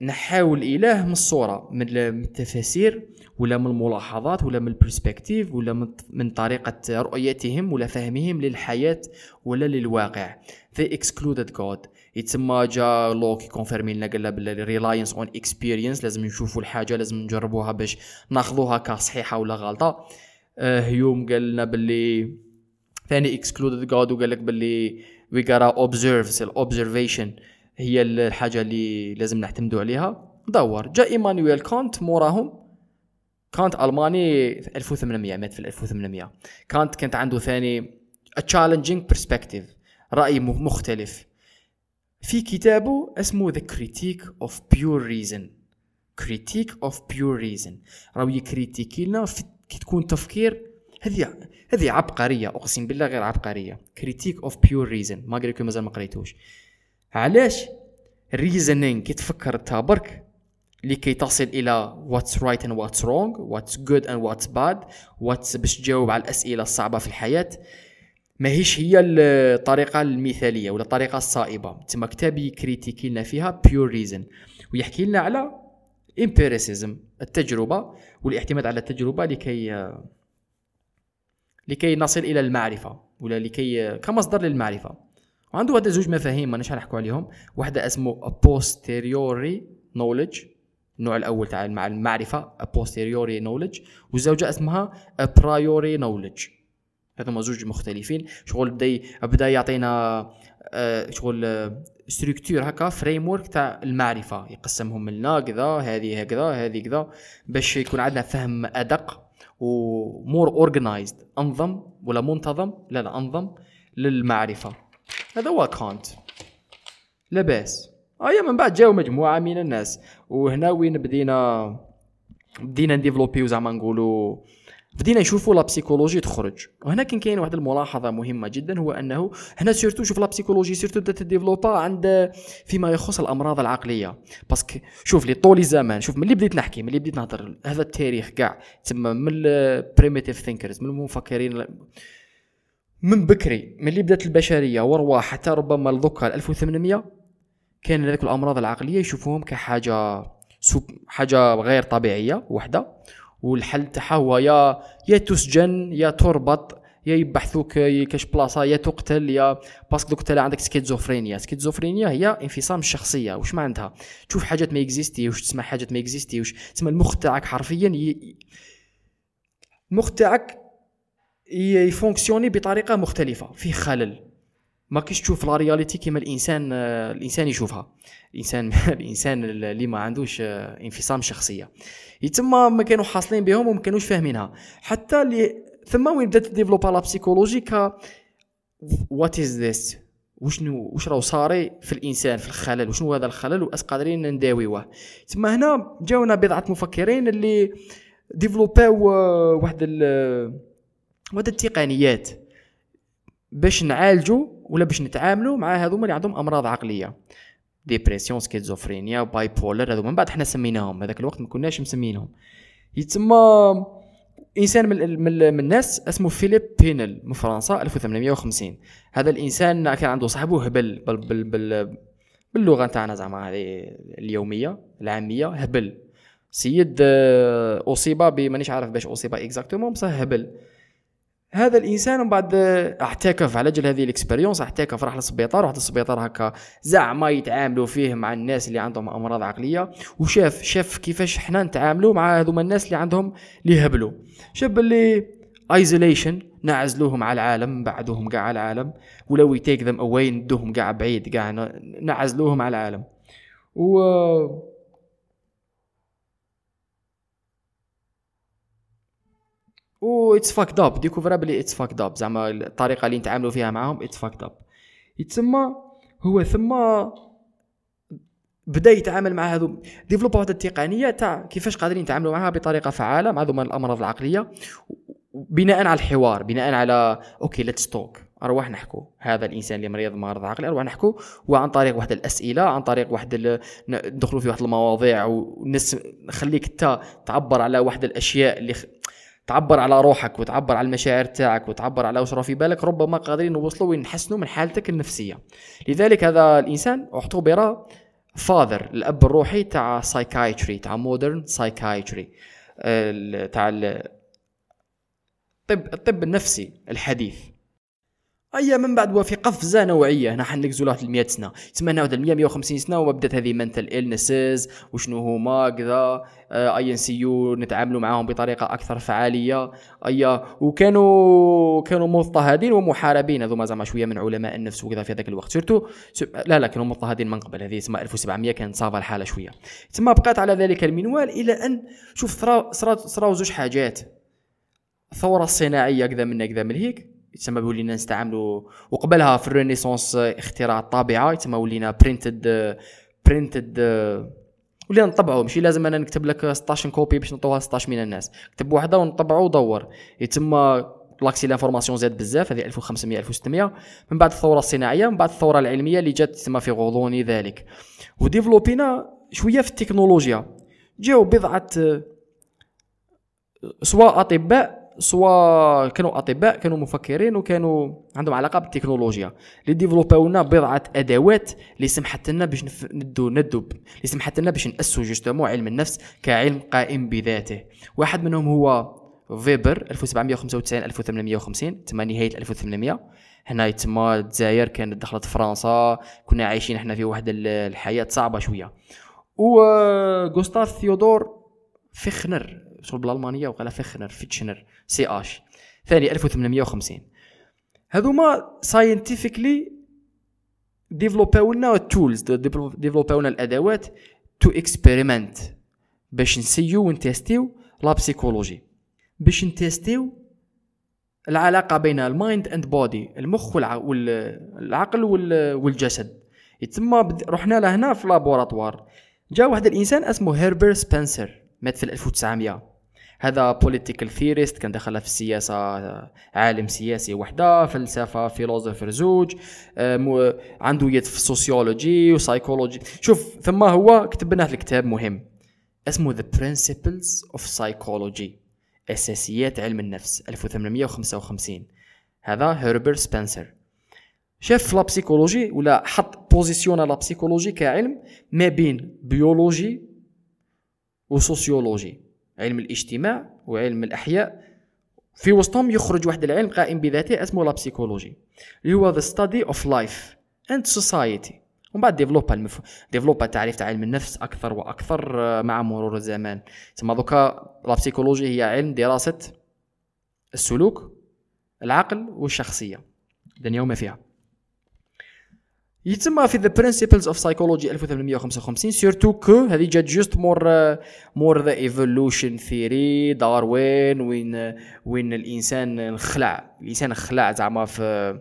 نحاو الاله من الصورة من التفاسير ولا من الملاحظات ولا من ال perspective ولا من طريقة رؤيتهم ولا فهمهم للحياة ولا للواقع. They excluded God. يتسمى جا لوك confirmer لنا قال باللي reliance on experience لازم نشوفوا الحاجة لازم نجربوها باش ناخذوها كصحيحة ولا غلطة. آه هيوم قال لنا باللي ثاني excluded God وقال لك باللي we gotta observe ال observation هي الحاجة اللي لازم نعتمدوا عليها. دوك جاء إيمانويل كانت موراهم. كانت ألماني 1800 مات في 1800 كانت كانت عنده ثاني challenging perspective رأي مختلف. في كتابه اسمه The Critique of Pure Reason. Critique of Pure Reason. راهو ي critiquer لنا كي تكون تفكير هذه هذه عبقرية أقسم بالله غير عبقرية. Critique of Pure Reason ما قال مازال ما قريتوش. علاش؟ reasoning كي تفكر تابرك لكي تصل إلى what's right and what's wrong what's good and what's bad what's باش تجاوب على الأسئلة الصعبة في الحياة. ماهيش هي الطريقة المثالية ولا الطريقة الصائبة. تما كتاب ي critiquer لنا فيها pure reason ويحكي لنا على امبيريسيزم التجربة والاعتماد على التجربة لكي لكي نصل إلى المعرفة ولا لكي كمصدر للمعرفة. وعنده هذا زوج مفاهيم ماناش نحكوا عليهم. واحدة اسمه posteriori knowledge النوع الأول تاع المعرفة posteriori knowledge. والزوجه اسمها priori knowledge. هذوما زوج مختلفين. شغل بدأ بدأ يعطينا آه، شغل structure هكا framework تاع المعرفة. يقسمهم لنا كذا هذه هكذا هذه كذا باش يكون عندنا فهم أدق و more organized أنظم ولا منتظم؟ لا لا أنظم للمعرفة. هذا هو كانت لاباس. ايا من بعد جاو مجموعة من الناس. وهنا وين بدينا بدينا نديفلوبيو زعما نقولوا بدينا نشوفوا la psychologie تخرج. وهنا كان كاين واحد الملاحظة مهمة جدا هو أنه هنا surtout شوف la psychologie surtout بدات تديفلوبا عند فيما يخص الأمراض العقلية. parce que شوف لي طول زمان شوف ملي بديت نحكي ملي بديت نهضر هذا التاريخ كاع تسمى من ال primitive thinkers من المفكرين من بكري ملي بدات البشرية ورواح حتى ربما لذكا 1800 كان هذوك الأمراض العقلية يشوفوهم كحاجة حاجة غير طبيعية وحدة. والحل تاعها هو يا يا تسجن يا تربط يا يبعثوك كاش بلاصة يا تقتل يا parce que دوك انت عندك سكيزوفرينيا. سكيزوفرينيا هي انفصام الشخصيه واش معناتها؟ تشوف حاجات ما اكزيستيوش تسمع حاجات ما اكزيستيوش تسمى المخ تاعك حرفيا ي... تاعك ي fonctionner بطريقة مختلفة فيه خلل. ما كيش تشوف la réalité كيما الإنسان الإنسان يشوفها. الإنسان الإنسان اللي ما عندوش انفصام شخصية. يتما ما كانوا حاصلين بهم وما كانوش فاهمينها. حتى اللي ثم وين بدأت ديفلوبا la psychologie ك what is this وشنو واش راهو صاري في الإنسان في الخلل؟ وشنو هذا الخلل؟ واش قادرين نداويوه. تما هنا جاونا بضعة مفكرين اللي ديفلوباو واحد ال واحد التقنيات باش نعالجوا ولا باش نتعاملوا مع هذوما اللي عندهم أمراض عقلية. dépression schizophrénie bipolaire هذوما من بعد حنا سميناهم. هذاك الوقت ما كناش مسمينهم. يتسمى إنسان من, من, من الناس اسمه فيليب بينل من فرنسا 1850 هذا الإنسان كان عنده صاحبه هبل بل بل بل باللغة تاعنا زعما هذه اليومية العامية هبل. سيد آه، اصيب ما نيش عارف باش اصيب exactement بصح هبل. هذا الإنسان من بعد أعتكف على أجل هذه ال expérience أعتكف راح للسبيطار واحد السبيطار هكا زعما يتعاملوا فيه مع الناس اللي عندهم أمراض عقلية وشاف شاف كيفاش حنا نتعاملوا مع هذوما الناس اللي عندهم اللي هبلوا شاف باللي isolation نعزلوهم على العالم نبعدوهم كاع على العالم ولا we take them away ندوهم كاع بعيد كاع نعزلوهم على العالم. و و it's fucked up découvra بلي it's fucked up زعما الطريقة اللي نتعاملوا فيها معاهم it's fucked up يتسمى هو ثم بدا يتعامل مع هذو développe واحد التقنية تاع كيفاش قادرين يتعاملوا معها بطريقة فعالة مع هذوما الأمراض العقلية بناء على الحوار بناء على okay let's talk ارواح نحكوا هذا الإنسان اللي مريض مرض عقلي ارواح نحكوا وعن طريق واحد الأسئلة عن طريق واحد ندخلوا في واحد المواضيع ونس نخليك انت تعبر على واحد الأشياء اللي تعبر على روحك وتعبر على المشاعر تاعك وتعبر على واش في بالك ربما قادرين نوصلوا ونحسنوا من حالتك النفسية. لذلك هذا الإنسان اعتبر father الأب الروحي تاع psychiatry تاع modern psychiatry تاع الطب الطب النفسي الحديث. أي من بعد وفي قفزه نوعية. هنا حنا نقفزوا له 100 سنة. تسمى هنا 100 150 سنة وبدأت هذه mental illnesses وشنو هما؟ كذا. اي ان سي يو نتعاملوا معاهم بطريقة أكثر فعالية. اي وكانوا كانوا مضطهدين ومحاربين. هذوما زعما شوية من علماء النفس وكذا في هذاك الوقت. surtout لا لا كانوا مضطهدين من قبل. هذه تسمى 1700 كانت ça va الحالة شوية. تسمى بقات على ذلك المنوال إلى ان شوف صراو صراو زوج حاجات. الثوره الصناعيه كذا من كذا من هيك. يتسمى ولينا نستعملوا وقبلها في ال renaissance اختراع الطابعة يتسمى ولينا printed printed ولينا نطبعوا ماشي لازم أنا نكتب لك 16 copies باش نعطوها 16 من الناس. كتب واحدة ونطبعوا ودور. يتم l'accès l'information زاد بزاف هذه 1500 1600 من بعد الثورة الصناعية من بعد الثورة العلمية اللي جات تسمى في غضون ذلك. و développينا شوية في التكنولوجيا. جاو بضعة سواء أطباء سواء كانوا أطباء كانوا مفكرين وكانوا عندهم علاقة بالتكنولوجيا. اللي développاو لنا بضعة أدوات اللي سمحت لنا باش ندو ندب اللي سمحت لنا باش ناسسوا justement علم النفس كعلم قائم بذاته. واحد منهم هو فيبر 1795 1850 تما نهاية 1800 هنا تما الجزائر كانت دخلت فرنسا كنا عايشين إحنا في واحد الحياة صعبة شوية. و غوستاف ثيودور فخنر شغل بالألمانية وقال فخنر فيتشنر. CH. ثاني 1850 هذوما scientifically développاو لنا ال tools développاو لنا الأدوات to experiment باش نسيو ونتيستيو لا بسيكولوجي باش نتيستيو العلاقة بين ال mind and body المخ والعقل والجسد. تما رحنا لهنا في laboratoire جا واحد الإنسان اسمه هيربرت سبنسر مات في 1900 هذا political theorist كان دخل في السياسة عالم سياسي وحده فلسفة philosopher زوج عنده يد في ال sociology و psychology شوف ثم هو كتب لنا الكتاب مهم اسمه The Principles of Psychology أساسيات علم النفس 1855 هذا هربر سبنسر. شاف la psychologie ولا حط position la psychologie كعلم ما بين biologie و sociologie علم الاجتماع وعلم الأحياء. في وسطهم يخرج واحد العلم قائم بذاته اسمه la psychologie اللي هو the study of life and society ومن بعد développa المف... développa تعريف تاع علم النفس أكثر وأكثر آه، مع مرور الزمان. تسمى دوكا la psychologie هي علم دراسة السلوك العقل والشخصية. الدنيا وما فيها. يتسمى في the principles of psychology 1855 surtout que هذه جات juste mour mour the evolution theory داروين وين وين الإنسان انخلع الإنسان انخلع زعما في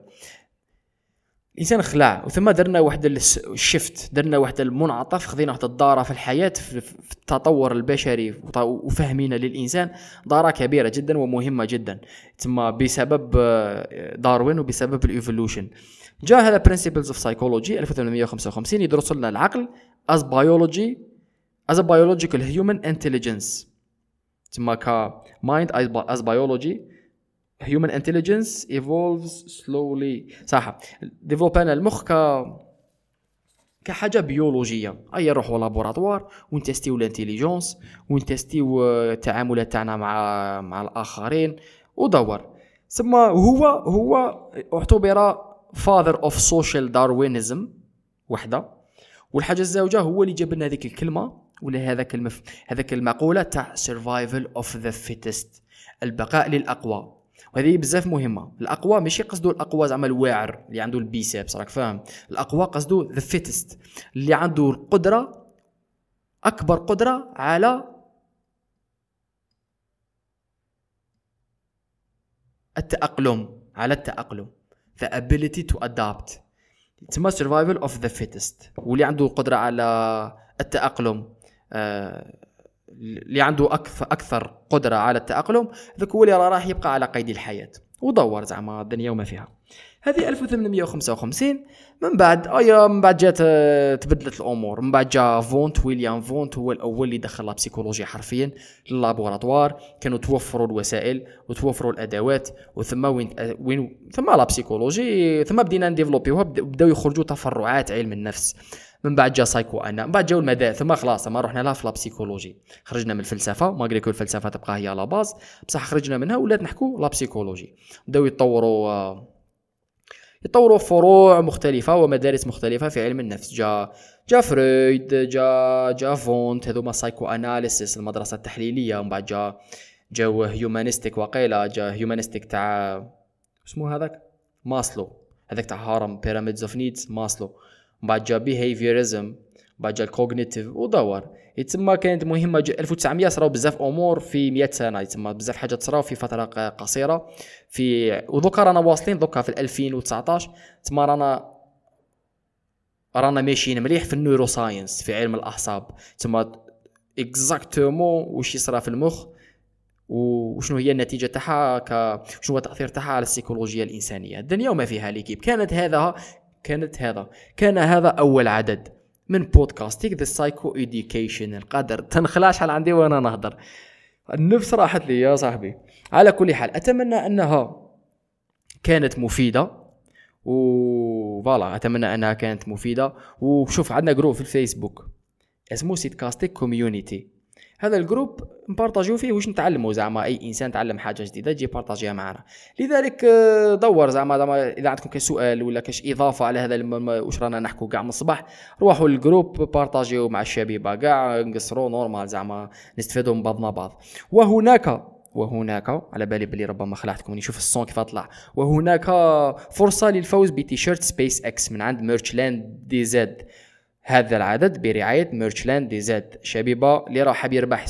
الإنسان خلع. وثم درنا واحد ال shift درنا واحد المنعطف خذينا واحد الدارة في الحياة في التطور البشري وفهمنا للإنسان. دارة كبيرة جدا ومهمة جدا. ثم بسبب آه، داروين وبسبب ال evolution جاء هذا principles of psychology 1855 يدرس لنا العقل as biology as a biological human intelligence. ثم ك mind as biology human intelligence evolves slowly. صح. développانا المخ ك كحاجة بيولوجيه أي نروحوا لابوراتوار ونتستيو الانتيليجونس ونتستيو التعاملات تاعنا مع مع الآخرين ودور. ثم هو هو اعتبر father of social Darwinism وحده. والحاجة الزوجه هو اللي جاب لنا هذيك الكلمة ولا هذاك المف... هذاك المقولة تاع survival of the fittest البقاء للأقوى. وهذه بزاف مهمة. الأقوى ماشي قصدو الأقوى زعما الواعر اللي عنده ال biceps راك فاهم؟ الأقوى قصدو the fittest اللي عنده القدرة أكبر قدرة على التأقلم على التأقلم. The ability to adapt. تسمى survival of the fittest. واللي عنده القدرة على التأقلم آه اللي عنده أكثر أكثر قدرة على التأقلم ذاك هو اللي راح يبقى على قيد الحياة. ودور زعما الدنيا وما فيها. هذه 1855 من بعد ايا من بعد جات آه، تبدلت الأمور. من بعد جاء فونت ويليام فونت هو الأول اللي دخل البسيكولوجيا حرفيا لل laboratoire كانوا توفروا الوسائل وتوفروا الأدوات وثم وين آه، وين ثم la psychologie ثم بدينا نديفلوبيوها بداو يخرجوا تفرعات علم النفس. من بعد جا سايكو أنا من بعد جاو المدارس ثم خلاص ما رحنا لها في la psychologie خرجنا من الفلسفة ما كو الفلسفة تبقى هي la base بصح خرجنا منها ولات نحكو la psychologie بداو يتطوروا آه، يطوروا فروع مختلفة ومدارس مختلفة في علم النفس. جا جا فرويد جا جا فونت هذوما psychoanalysis المدرسة التحليلية ومن بعد جا جاو humanistic وقيلة جا humanistic تاع اسمه هذاك؟ ماسلو. هذاك تاع هرم pyramids of needs ماسلو. بعد جا behaviorism بعد جا ال cognitive ودور يتسمى كانت مهمة 1900 صراو بزاف أمور في 100 سنة. يتسمى بزاف حاجات صراو في فترة قصيرة. في ودوكا رانا واصلين دوكا في 2019 تسمى رانا رانا ماشيين مليح في ال neuroscience في علم الأعصاب. تسمى exactement واش يصرى في المخ وشنو هي النتيجة تاعها ك شنو هو التاثير تاعها على السيكولوجيا الإنسانية. الدنيا وما فيها l'équipe. كانت هذا كانت هذا. كان هذا أول عدد. من بودكاستيك the psycho education القدر تنخلاش شحال عندي وأنا نهضر النفس راحت لي يا صاحبي. على كل حال أتمنى أنها كانت مفيدة. و voilà أتمنى أنها كانت مفيدة. وشوف عندنا groupe في الفيسبوك. اسمه سيتكاستيك community هذا ال groupe نبارطاجيو فيه واش نتعلموا زعما أي إنسان تعلم حاجة جديدة تجي بارطاجيها معنا. لذلك آه، دور زعما إذا عندكم كاش سؤال ولا كاش إضافة على هذا واش رانا نحكوا كاع من الصباح روحوا لل groupe بارطاجيو مع الشبيبة كاع نقصروا normal زعما نستفادوا من بعضنا بعض. وهناك وهناك على بالي بلي ربما خلعتكم نشوف ال son كيف طلع. وهناك فرصة للفوز ب t-shirt SpaceX من عند Merchland DZ. هذا العدد برعاية Merchland DZ. شبيبة اللي راح يربح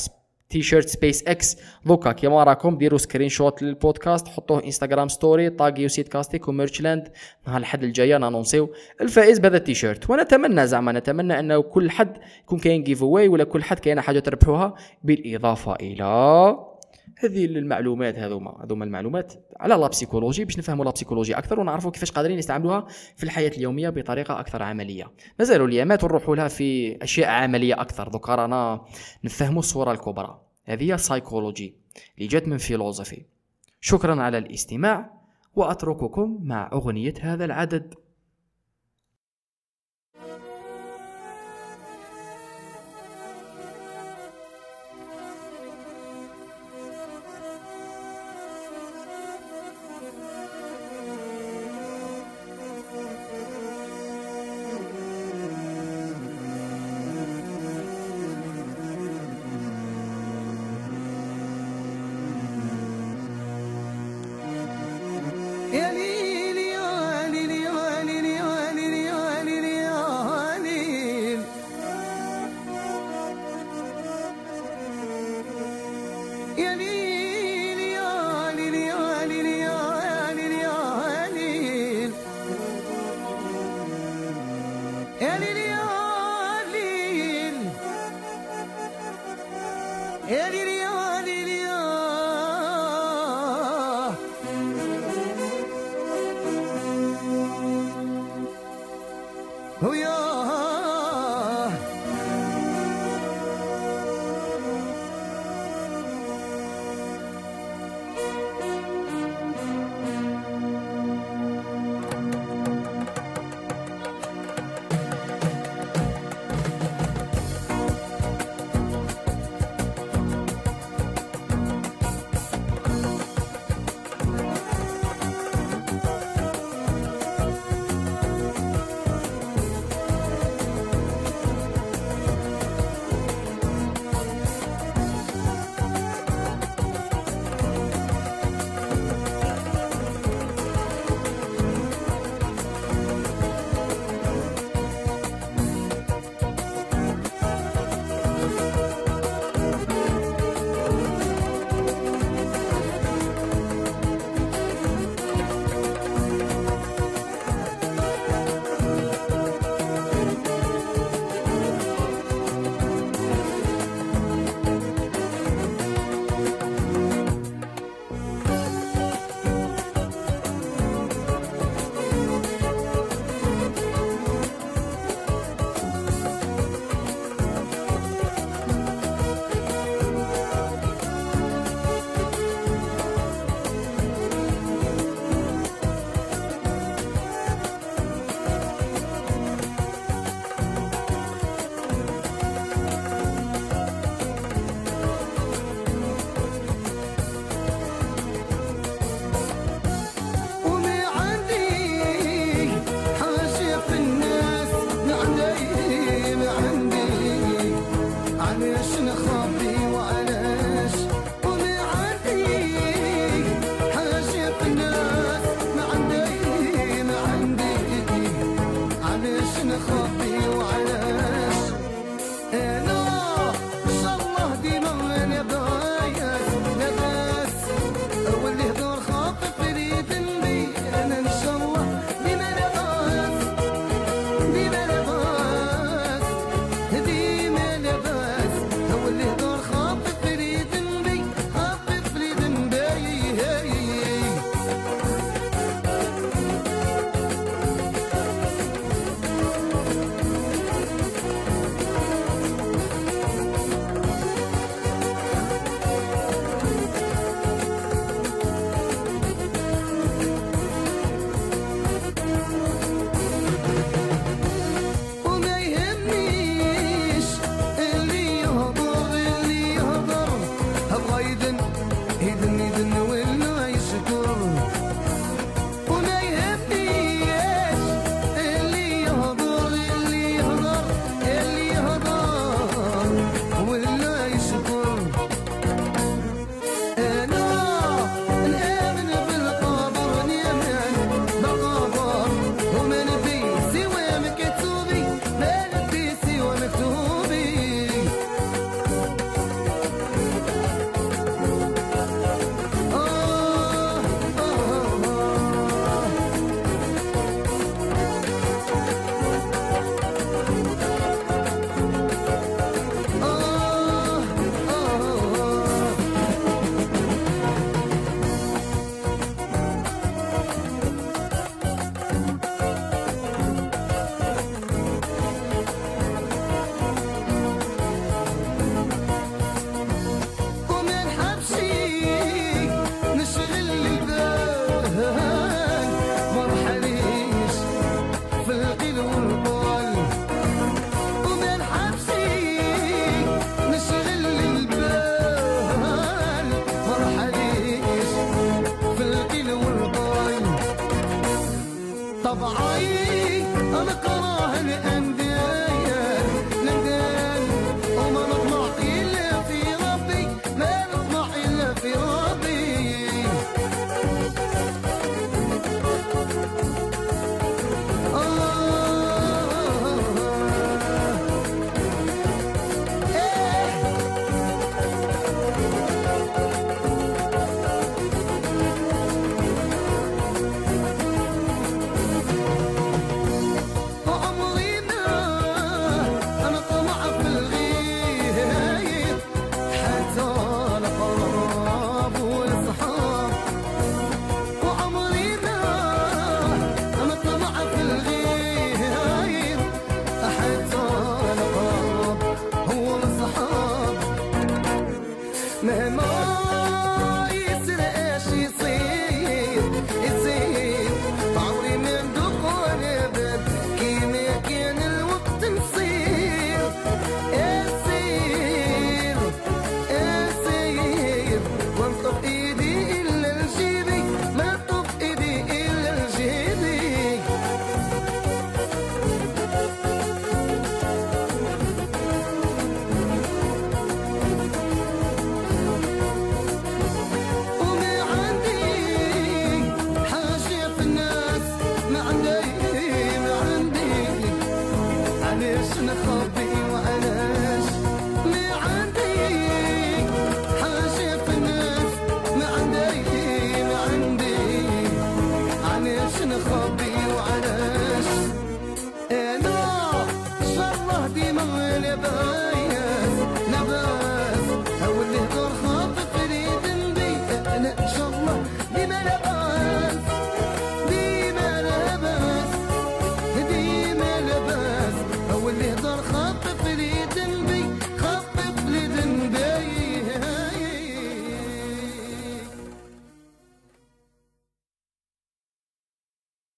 t-shirt SpaceX. دوكا كيما راكم ديروا screenshot لل podcast حطوه Instagram story طاقيو سيت كاستيك و Merchland. نهار الحد الجاي نانونسيو الفائز بهذا التي شيرت ونتمنى زعما نتمنى أنه كل حد يكون كاين giveaway ولا كل حد كاينة حاجة تربحوها بالإضافة إلى هذه المعلومات هذوما هذوما المعلومات على la psychologie باش نفهموا la psychologie أكثر ونعرفوا كيفاش قادرين نستعملوها في الحياة اليومية بطريقة أكثر عملية. مازالوا الايامات ونروحوا لها في أشياء عملية أكثر. دوكا رانا نفهموا الصورة الكبرى. هذه هي السايكولوجي اللي جات من philosophy شكرا على الاستماع وأترككم مع أغنية هذا العدد.